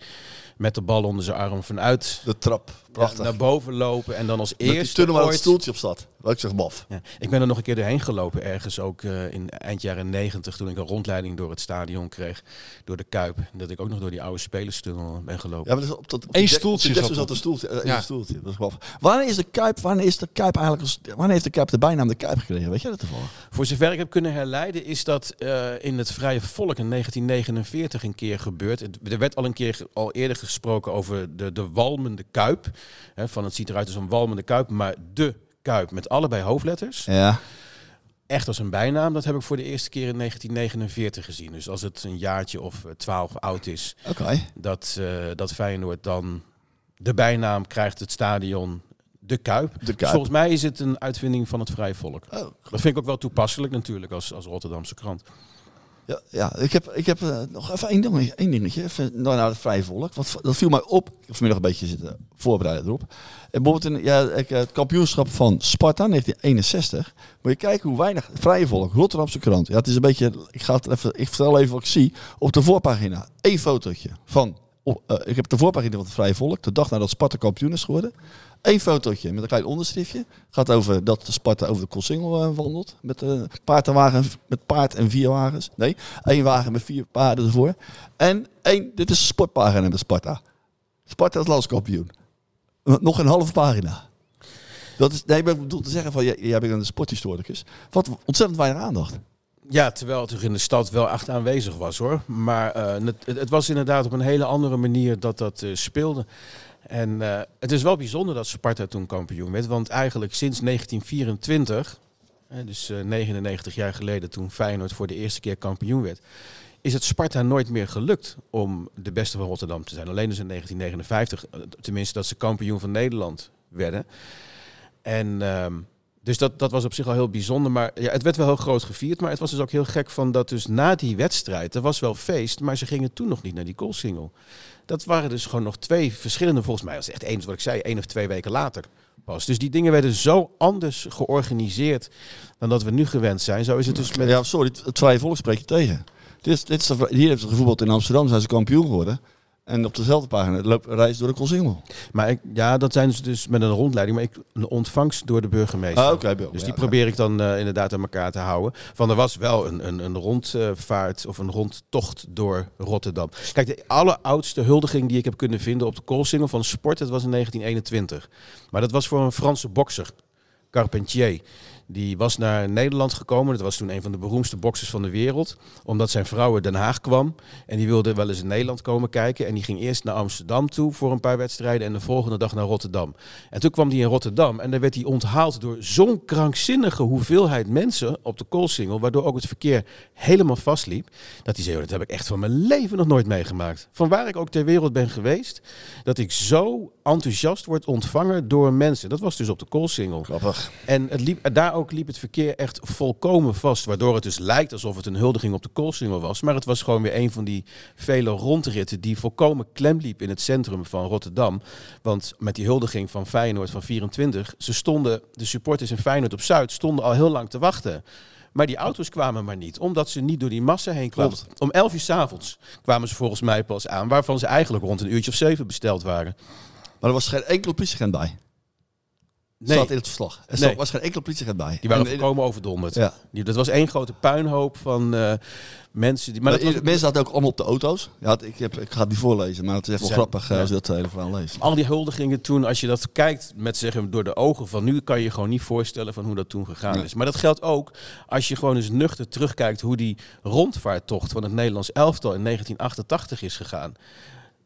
met de bal onder zijn arm vanuit De trap. Prachtig. ja, naar boven lopen. En dan als Met die eerste tunnel waar het ooit... stoeltje op zat. Wat ik zeg, baf. Ja, ik ben er nog een keer doorheen gelopen ergens, ook eh, in eind jaren negentig, toen ik een rondleiding door het stadion kreeg, door de Kuip. Dat ik ook nog door die oude spelerstunnel ben gelopen. Ja, maar dat is op dat, op Eén stoeltje die zat een stoeltje. eh, Ja. stoeltje. Dat is wel. Wanneer is de Kuip, wanneer is de Kuip eigenlijk, als, wanneer heeft de Kuip de bijnaam de Kuip gekregen? Weet jij dat toevallig? Voor zover ik heb kunnen herleiden, is dat eh, in het Vrije Volk in 1949 een keer gebeurd. Het- Er werd al een keer al eerder gesproken over de, de walmende kuip. Hè, van het ziet eruit als een walmende kuip, maar de kuip met allebei hoofdletters. Ja. Echt als een bijnaam, dat heb ik voor de eerste keer in 1949 gezien. Dus als het een jaartje of eh, twaalf oud is, Oké. dat, eh, dat Feyenoord dan de bijnaam krijgt, het stadion de Kuip. De Dus Kuip. volgens mij is het een uitvinding van het Vrije Volk. Oh, Dat vind ik ook wel toepasselijk natuurlijk als, als Rotterdamse krant. Ja, ja, ik heb, ik heb eh, nog even één dingetje. Één dingetje even, naar het vrije volk. Want dat viel mij op. Ik vanmiddag een beetje zitten voorbereiden erop. En bijvoorbeeld in, ja, eh, het kampioenschap van Sparta 1961. Moet je kijken hoe weinig vrije volk. Rotterdamse krant. Ja, het is een beetje. Ik, ga het even, ik vertel even wat ik zie. Op de voorpagina. Eén fotootje van. Eh, ik heb de voorpagina van het vrije volk. De dag nadat Sparta kampioen is geworden. Eén fotootje met een klein onderschriftje. Gaat over dat de Sparta over de Koolsingel eh, wandelt. Met, eh paard en wagen, met paard en vier wagens. Nee, één wagen met vier paarden ervoor. En één, dit is een sportpagina met Sparta. Sparta is landskampioen. Nog een halve pagina. Dat is, nee, ik bedoel te zeggen van, jij, jij bent een sporthistoricus. Wat ontzettend weinig aandacht. Ja, terwijl het er in de stad wel echt aanwezig was hoor. Maar eh, het, het was inderdaad op een hele andere manier dat dat eh, speelde. En eh, het is wel bijzonder dat Sparta toen kampioen werd. Want eigenlijk sinds 1924, hè, dus eh, 99 jaar geleden toen Feyenoord voor de eerste keer kampioen werd... is het Sparta nooit meer gelukt om de beste van Rotterdam te zijn. Alleen dus in 1959, eh, tenminste dat ze kampioen van Nederland werden. En ehm, dus dat, dat was op zich al heel bijzonder. Maar ja, het werd wel heel groot gevierd. Maar het was dus ook heel gek van dat dus na die wedstrijd, er was wel feest, maar ze gingen toen nog niet naar die goalsingle. Dat waren dus gewoon nog twee verschillende, volgens mij, als echt één, wat ik zei, één of twee weken later pas. Dus die dingen werden zo anders georganiseerd dan dat we nu gewend zijn. Zo is het dus met... Ja, sorry, het, volk spreek je tegen. Dit is, dit is hier hebben ze gevoetbald in Amsterdam, zijn ze kampioen geworden. En op dezelfde pagina loopt reis door de Koolsingel. Maar ik, ja, dat zijn ze dus met een rondleiding, maar ik, een ontvangst door de burgemeester. Ah, Bill. Dus die ja. probeer ik dan eh, inderdaad aan elkaar te houden. Van er was wel een, een, een rondvaart of een rondtocht door Rotterdam. Kijk, de alleroudste huldiging die ik heb kunnen vinden op de koolsingel van sport, dat was in 1921. Maar dat was voor een Franse bokser, Carpentier. Die was naar Nederland gekomen. Dat was toen een van de beroemdste boxers van de wereld. Omdat zijn vrouw uit Den Haag kwam. En die wilde wel eens in Nederland komen kijken. En die ging eerst naar Amsterdam toe voor een paar wedstrijden. En de volgende dag naar Rotterdam. En toen kwam hij in Rotterdam. En daar werd hij onthaald door zo'n krankzinnige hoeveelheid mensen op de Koolsingel. Waardoor ook het verkeer helemaal vastliep. Dat hij zei, "Oh, dat heb ik echt van mijn leven nog nooit meegemaakt. Van waar ik ook ter wereld ben geweest. Dat ik zo enthousiast word ontvangen door mensen. Dat was dus op de Koolsingel. Grappig. En het liep, daar ook liep het verkeer echt volkomen vast. Waardoor het dus lijkt alsof het een huldiging op de Koolsingel was. Maar het was gewoon weer een van die vele rondritten die volkomen klem liep in het centrum van Rotterdam. Want met die huldiging van Feyenoord van 24, ze stonden, de supporters in Feyenoord op Zuid stonden al heel lang te wachten. Maar die auto's kwamen maar niet, omdat ze niet door die massa heen kwamen. Klopt. Om 11 uur s'avonds kwamen ze volgens mij pas aan, waarvan ze eigenlijk rond een uurtje of zeven besteld waren. Maar er was geen enkele politieagent bij. Nee, Staat in het verslag. Er Nee. was geen enkele politieagent bij. die waren En- volkomen overdonderd. Ja. Die, dat was één grote puinhoop van eh, mensen. Die, maar Maar dat was, mensen zaten ook allemaal op de auto's. Ja, ik, heb, ik ga het niet voorlezen, maar het is echt wel grappig eh, ja. als je dat hele verhaal leest. al die huldigingen toen, als je dat kijkt met zeggen door de ogen van nu, kan je je gewoon niet voorstellen van hoe dat toen gegaan Nee. is. Maar dat geldt ook als je gewoon eens nuchter terugkijkt hoe die rondvaarttocht van het Nederlands elftal in 1988 is gegaan.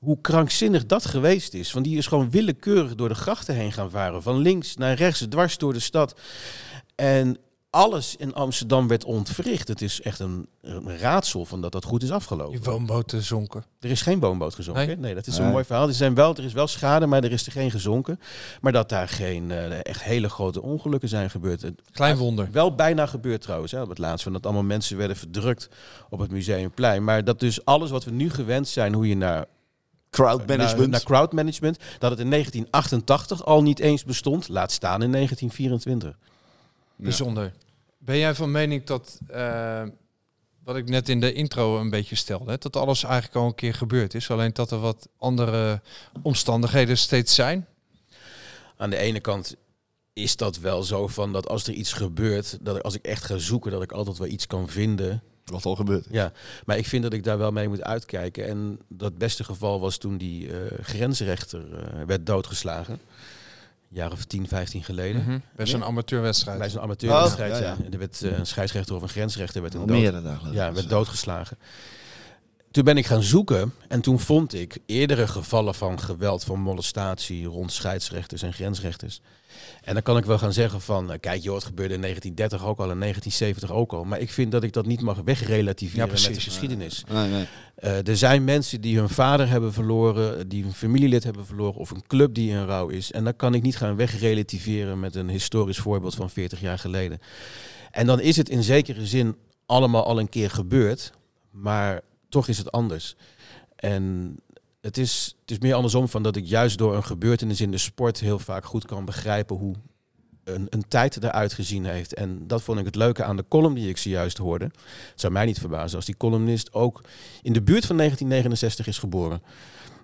Hoe krankzinnig dat geweest is. Want die is gewoon willekeurig door de grachten heen gaan varen. Van links naar rechts, dwars door de stad. En alles in Amsterdam werd ontwricht. Het is echt een, een raadsel van dat dat goed is afgelopen. Die woonboten zonken. Er is geen boomboot gezonken. Nee? Nee, dat is Nee. een mooi verhaal. Er, zijn wel, er is wel schade, maar er is er geen gezonken. Maar dat daar geen eh, echt hele grote ongelukken zijn gebeurd. Klein wonder. Wel bijna gebeurd trouwens, hè, op het laatst. Van dat allemaal mensen werden verdrukt op het Museumplein. Maar dat dus alles wat we nu gewend zijn, hoe je naar, Crowd management. naar, naar crowd management, dat het in 1988 al niet eens bestond, laat staan in 1924. Bijzonder. Ben jij van mening dat, eh, wat ik net in de intro een beetje stelde, hè, dat alles eigenlijk al een keer gebeurd is, alleen dat er wat andere omstandigheden steeds zijn? Aan de ene kant is dat wel zo van dat als er iets gebeurt, dat als ik echt ga zoeken, dat ik altijd wel iets kan vinden Wat al gebeurt. Ja, maar ik vind dat ik daar wel mee moet uitkijken. En dat beste geval was toen die eh, grensrechter eh, werd doodgeslagen. Een jaar of 10, 15 geleden. Mhm. Bij zo'n amateurwedstrijd. Bij zo'n amateurwedstrijd, Oh, ja, ja. ja. En er werd eh, een scheidsrechter of een grensrechter werd een dood, meerdere dagen. ja, werd doodgeslagen. Toen ben ik gaan zoeken en toen vond ik eerdere gevallen van geweld, van molestatie rond scheidsrechters en grensrechters. En dan kan ik wel gaan zeggen van, eh, kijk joh, het gebeurde in 1930 ook al, in 1970 ook al. Maar ik vind dat ik dat niet mag wegrelativeren Ja, met de geschiedenis. Nee, nee. Eh, er zijn mensen die hun vader hebben verloren, die een familielid hebben verloren of een club die in rouw is. En dan kan ik niet gaan wegrelativeren met een historisch voorbeeld van 40 jaar geleden. En dan is het in zekere zin allemaal al een keer gebeurd, maar toch is het anders. En het is, het is meer andersom van dat ik juist door een gebeurtenis in de sport heel vaak goed kan begrijpen hoe een, een tijd eruit gezien heeft. En dat vond ik het leuke aan de column die ik zojuist hoorde. Het zou mij niet verbazen als die columnist ook in de buurt van 1969 is geboren.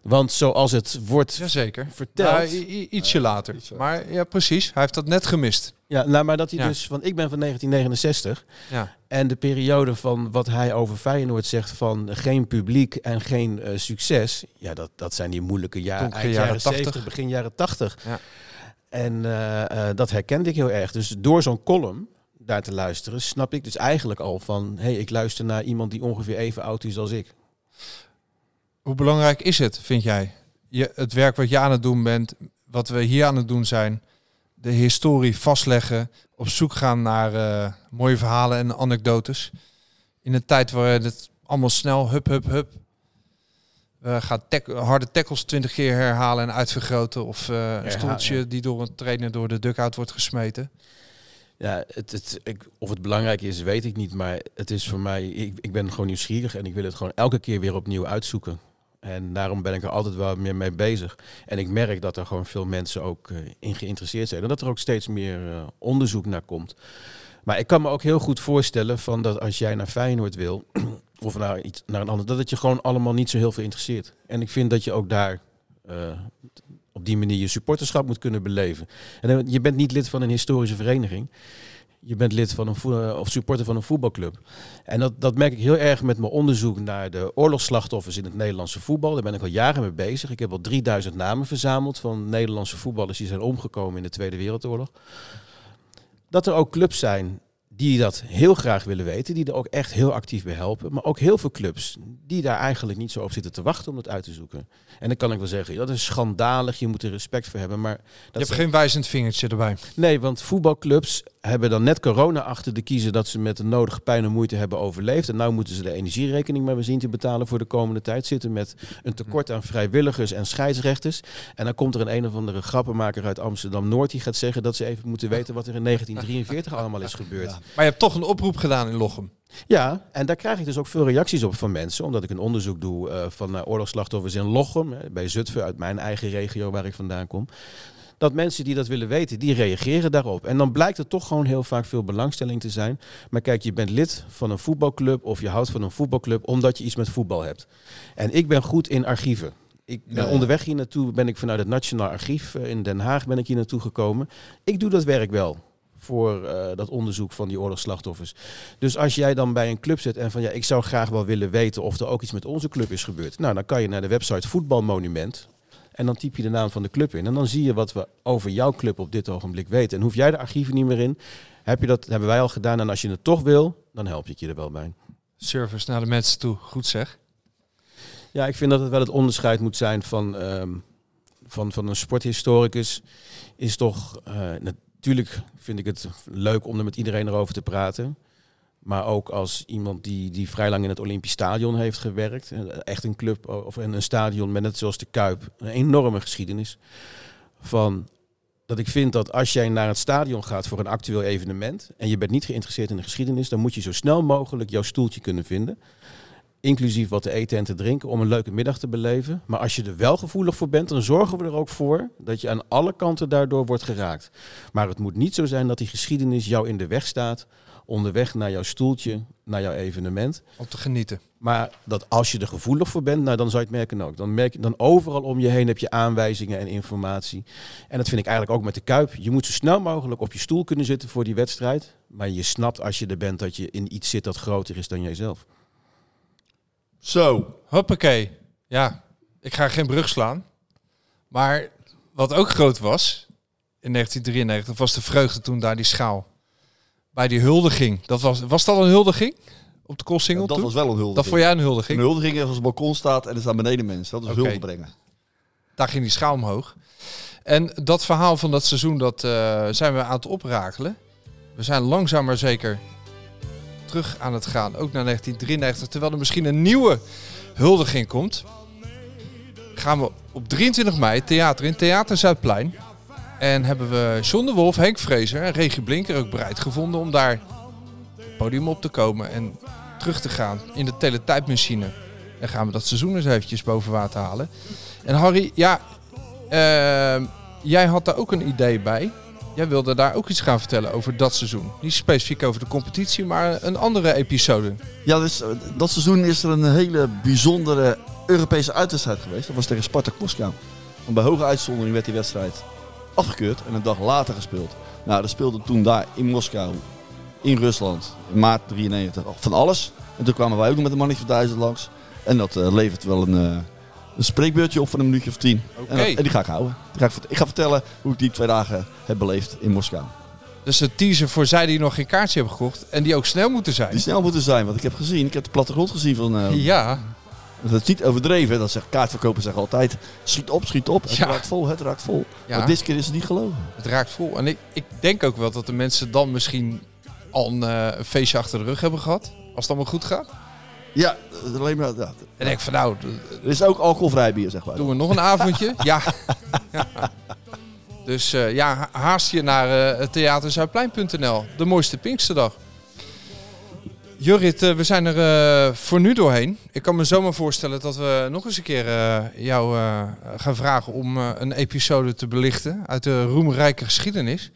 Want zoals het wordt Jazeker. verteld... Nou, i- ietsje later. Maar ja, precies. Hij heeft dat net gemist. Ja, nou, maar dat hij Ja. dus... Want ik ben van 1969. Ja. En de periode van wat hij over Feyenoord zegt van geen publiek en geen eh, succes. Ja, dat, dat zijn die moeilijke jaren. Eind jaren jaren 80. 70, begin jaren 80. Ja. En eh, eh, dat herkende ik heel erg. Dus door zo'n column daar te luisteren, snap ik dus eigenlijk al van... hé, hey, ik luister naar iemand die ongeveer even oud is als ik. Hoe belangrijk is het, vind jij? Je, het werk wat je aan het doen bent, wat we hier aan het doen zijn, de historie vastleggen, op zoek gaan naar eh, mooie verhalen en anekdotes. In een tijd waar het allemaal snel, hup, hup, hup. We gaan tack- harde tackles twintig keer herhalen en uitvergroten. Of eh, een stoeltje ja. die door een trainer door de dugout wordt gesmeten. Ja, het, het, ik, of het belangrijk is, weet ik niet. Maar het is voor mij, ik, ik ben gewoon nieuwsgierig en ik wil het gewoon elke keer weer opnieuw uitzoeken. En daarom ben ik er altijd wel meer mee bezig. En ik merk dat er gewoon veel mensen ook eh, in geïnteresseerd zijn. En dat er ook steeds meer eh, onderzoek naar komt. Maar ik kan me ook heel goed voorstellen van dat als jij naar Feyenoord wil, of naar, iets, naar een ander, dat het je gewoon allemaal niet zo heel veel interesseert. En ik vind dat je ook daar eh, op die manier je supporterschap moet kunnen beleven. En je bent niet lid van een historische vereniging. Je bent lid van een eh, of supporter van een voetbalclub. En dat, dat merk ik heel erg met mijn onderzoek naar de oorlogsslachtoffers in het Nederlandse voetbal. Daar ben ik al jaren mee bezig. Ik heb al 3000 namen verzameld van Nederlandse voetballers die zijn omgekomen in de Tweede Wereldoorlog. dat er ook clubs zijn die dat heel graag willen weten, die er ook echt heel actief bij helpen. Maar ook heel veel clubs die daar eigenlijk niet zo op zitten te wachten om het uit te zoeken. En dan kan ik wel zeggen, dat is schandalig, je moet er respect voor hebben. Maar dat Je hebt zijn- geen wijzend vingertje erbij. Nee, want voetbalclubs hebben dan net corona achter de kiezen dat ze met de nodige pijn en moeite hebben overleefd. En nu moeten ze de energierekening maar weer zien te betalen voor de komende tijd. Zitten met een tekort aan vrijwilligers en scheidsrechters. En dan komt er een een of andere grappenmaker uit Amsterdam-Noord die gaat zeggen dat ze even moeten weten wat er in 1943 allemaal is gebeurd. Maar je hebt toch een oproep gedaan in Lochem. Ja, en daar krijg ik dus ook veel reacties op van mensen. Omdat ik een onderzoek doe eh, van uh, oorlogsslachtoffers in Lochem. Bij Zutphen, uit mijn eigen regio waar ik vandaan kom. Dat mensen die dat willen weten, die reageren daarop. En dan blijkt er toch gewoon heel vaak veel belangstelling te zijn. Maar kijk, je bent lid van een voetbalclub of je houdt van een voetbalclub omdat je iets met voetbal hebt. En ik ben goed in archieven. Ik ben Ja, onderweg hier naartoe, ben ik vanuit het Nationaal Archief eh, in Den Haag ben ik hier naartoe gekomen. Ik doe dat werk wel voor eh, dat onderzoek van die oorlogsslachtoffers. Dus als jij dan bij een club zit en van ja, ik zou graag wel willen weten of er ook iets met onze club is gebeurd. Nou, dan kan je naar de website Voetbalmonument en dan typ je de naam van de club in. En dan zie je wat we over jouw club op dit ogenblik weten. En hoef jij de archieven niet meer in. Heb je dat, hebben wij al gedaan. En als je het toch wil, dan help ik je er wel bij. Service naar de mensen toe. Goed zeg. Ja, ik vind dat het wel het onderscheid moet zijn van, ehm, van, van een sporthistoricus. Is toch, eh, natuurlijk vind ik het leuk om er met iedereen erover te praten. Maar ook als iemand die, die vrij lang in het Olympisch Stadion heeft gewerkt. eh, Echt een club of een een stadion met net zoals de Kuip. Een enorme geschiedenis. Van dat ik vind dat als jij naar het stadion gaat voor een actueel evenement. en je bent niet geïnteresseerd in de geschiedenis. dan moet je zo snel mogelijk jouw stoeltje kunnen vinden. Inclusief wat te eten en te drinken om een leuke middag te beleven. Maar als je er wel gevoelig voor bent, dan zorgen we er ook voor dat je aan alle kanten daardoor wordt geraakt. Maar het moet niet zo zijn dat die geschiedenis jou in de weg staat. Onderweg naar jouw stoeltje, naar jouw evenement. Om te genieten. Maar dat als je er gevoelig voor bent, nou, dan zou je het merken ook. Dan, merk je, dan overal om je heen heb je aanwijzingen en informatie. En dat vind ik eigenlijk ook met de Kuip. Je moet zo snel mogelijk op je stoel kunnen zitten voor die wedstrijd. Maar je snapt als je er bent dat je in iets zit dat groter is dan jijzelf. Zo. Hoppakee. Ja, ik ga geen brug slaan. Maar wat ook groot was in 1993 was de vreugde toen daar die schaal. Bij die huldiging. Dat was, was dat een huldiging? Op de Koolsingel dat was wel een huldiging. Dat vond jij een Een huldiging? huldiging is als het balkon staat en er staan beneden mensen. Dat is Oké. hulde brengen. Daar ging die schaal omhoog. En dat verhaal van dat seizoen, dat eh, zijn we aan het oprakelen. We zijn langzaam maar zeker terug aan het gaan. Ook naar 1993. Terwijl er misschien een nieuwe huldiging komt. Gaan we op 23 mei theater in Theater Zuidplein. En hebben we John de Wolf, Henk Vrezer en Regie Blinker ook bereid gevonden om daar het podium op te komen. En terug te gaan in de teletijdmachine. En gaan we dat seizoen eens eventjes boven water halen. En Harry, ja, ehm, jij had daar ook een idee bij. Jij wilde daar ook iets gaan vertellen over dat seizoen. Niet specifiek over de competitie, maar een andere episode. Ja, dus, eh, dat seizoen is er een hele bijzondere Europese uitwedstrijd geweest. Dat was tegen Spartak Moskou. Want bij hoge uitzondering werd die wedstrijd afgekeurd en een dag later gespeeld. Nou, er speelde toen daar in Moskou, in Rusland, in maart 93, van alles. En toen kwamen wij ook nog met een mannetje van duizend langs. En dat eh, levert wel een, eh, een spreekbeurtje op van een minuutje of tien. Oké. En, dat- en die ga ik houden. Die ga ik, ga vertellen hoe ik die twee dagen heb beleefd in Moskou. Dus de teaser voor zij die nog geen kaartje hebben gekocht en die ook snel moeten zijn. Die snel moeten zijn, want ik heb gezien, ik heb de plattegrond gezien van... eh, Ja, Dat is niet overdreven. Dat zegt kaartverkopen zeggen altijd: schiet op, schiet op. Het Ja. raakt vol, het raakt vol. Ja. Maar dit keer is het niet gelogen. het raakt vol. En ik, ik denk ook wel dat de mensen dan misschien al een, eh, een feestje achter de rug hebben gehad. Als het allemaal goed gaat. Ja, eh, alleen maar. Ja. En denk ik van nou, Er is ook alcoholvrij bier, zeg maar. doen we nog een avondje? ja. ja. Dus eh, ja, ha- haast je naar eh theaterzuidplein.nl. De mooiste Pinksterdag. Jorrit, eh, we zijn er eh, voor nu doorheen. Ik kan me zomaar voorstellen dat we nog eens een keer eh, jou gaan vragen om een episode te belichten uit de roemrijke geschiedenis.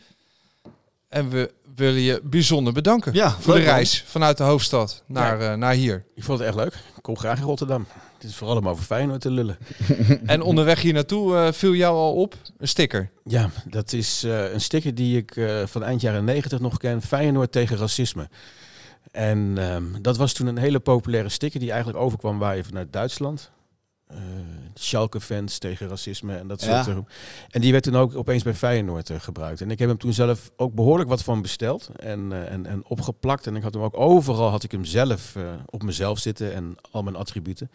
En we willen je bijzonder bedanken Ja, voor de man. reis vanuit de hoofdstad naar, naar hier. Ik vond het echt leuk. Ik kom graag in Rotterdam. Het is vooral om over Feyenoord te lullen. En onderweg hier naartoe viel jou al op een sticker. Ja, dat is een sticker die ik van eind jaren 90 nog ken. Feyenoord tegen racisme. En ehm, dat was toen een hele populaire sticker die eigenlijk overkwam waaien vanuit Duitsland. eh, Schalke-fans tegen racisme en dat Ja. soort dingen. En die werd toen ook opeens bij Feyenoord eh, gebruikt. En ik heb hem toen zelf ook behoorlijk wat van besteld en, eh, en, en opgeplakt. En ik had hem ook overal, had ik hem zelf eh, op mezelf zitten en al mijn attributen.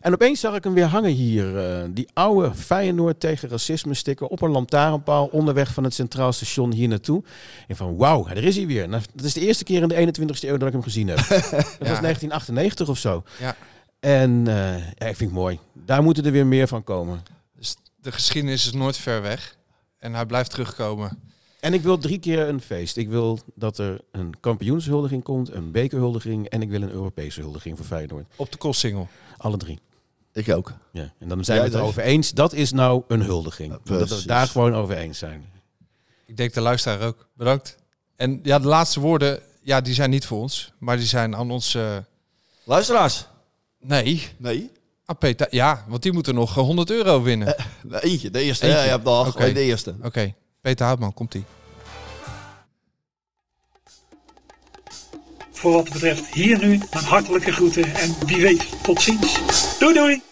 En opeens zag ik hem weer hangen hier. eh, die oude Feyenoord tegen racisme sticker op een lantaarnpaal onderweg van het Centraal Station hier naartoe. En van wauw, daar is hij weer. Nou, dat is de eerste keer in de 21ste eeuw dat ik hem gezien heb. dat was 1998 of zo. Ja. En eh, ja, ik vind het mooi. Daar moeten er weer meer van komen. Dus de geschiedenis is nooit ver weg. En hij blijft terugkomen. En ik wil drie keer een feest. Ik wil dat er een kampioenshuldiging komt, een bekerhuldiging en ik wil een Europese huldiging voor Feyenoord. Op de kostsingel. Alle drie. Ik ook. Ja. En dan zijn Ja, we het dat- erover eens. Dat is nou een huldiging. dat we het daar gewoon over eens zijn. Ik denk de luisteraar ook. Bedankt. En ja, de laatste woorden, ja, die zijn niet voor ons. Maar die zijn aan ons... eh, Luisteraars. nee, Nee. aan Peter. Ja, want die moeten nog eh, 100 euro winnen. Nee, Eentje. De eerste. Eentje. Ja, je hebt Oké. de eerste. Oké, Peter Houtman, komt-ie. Voor wat betreft hier nu mijn hartelijke groeten en wie weet tot ziens. Doei doei!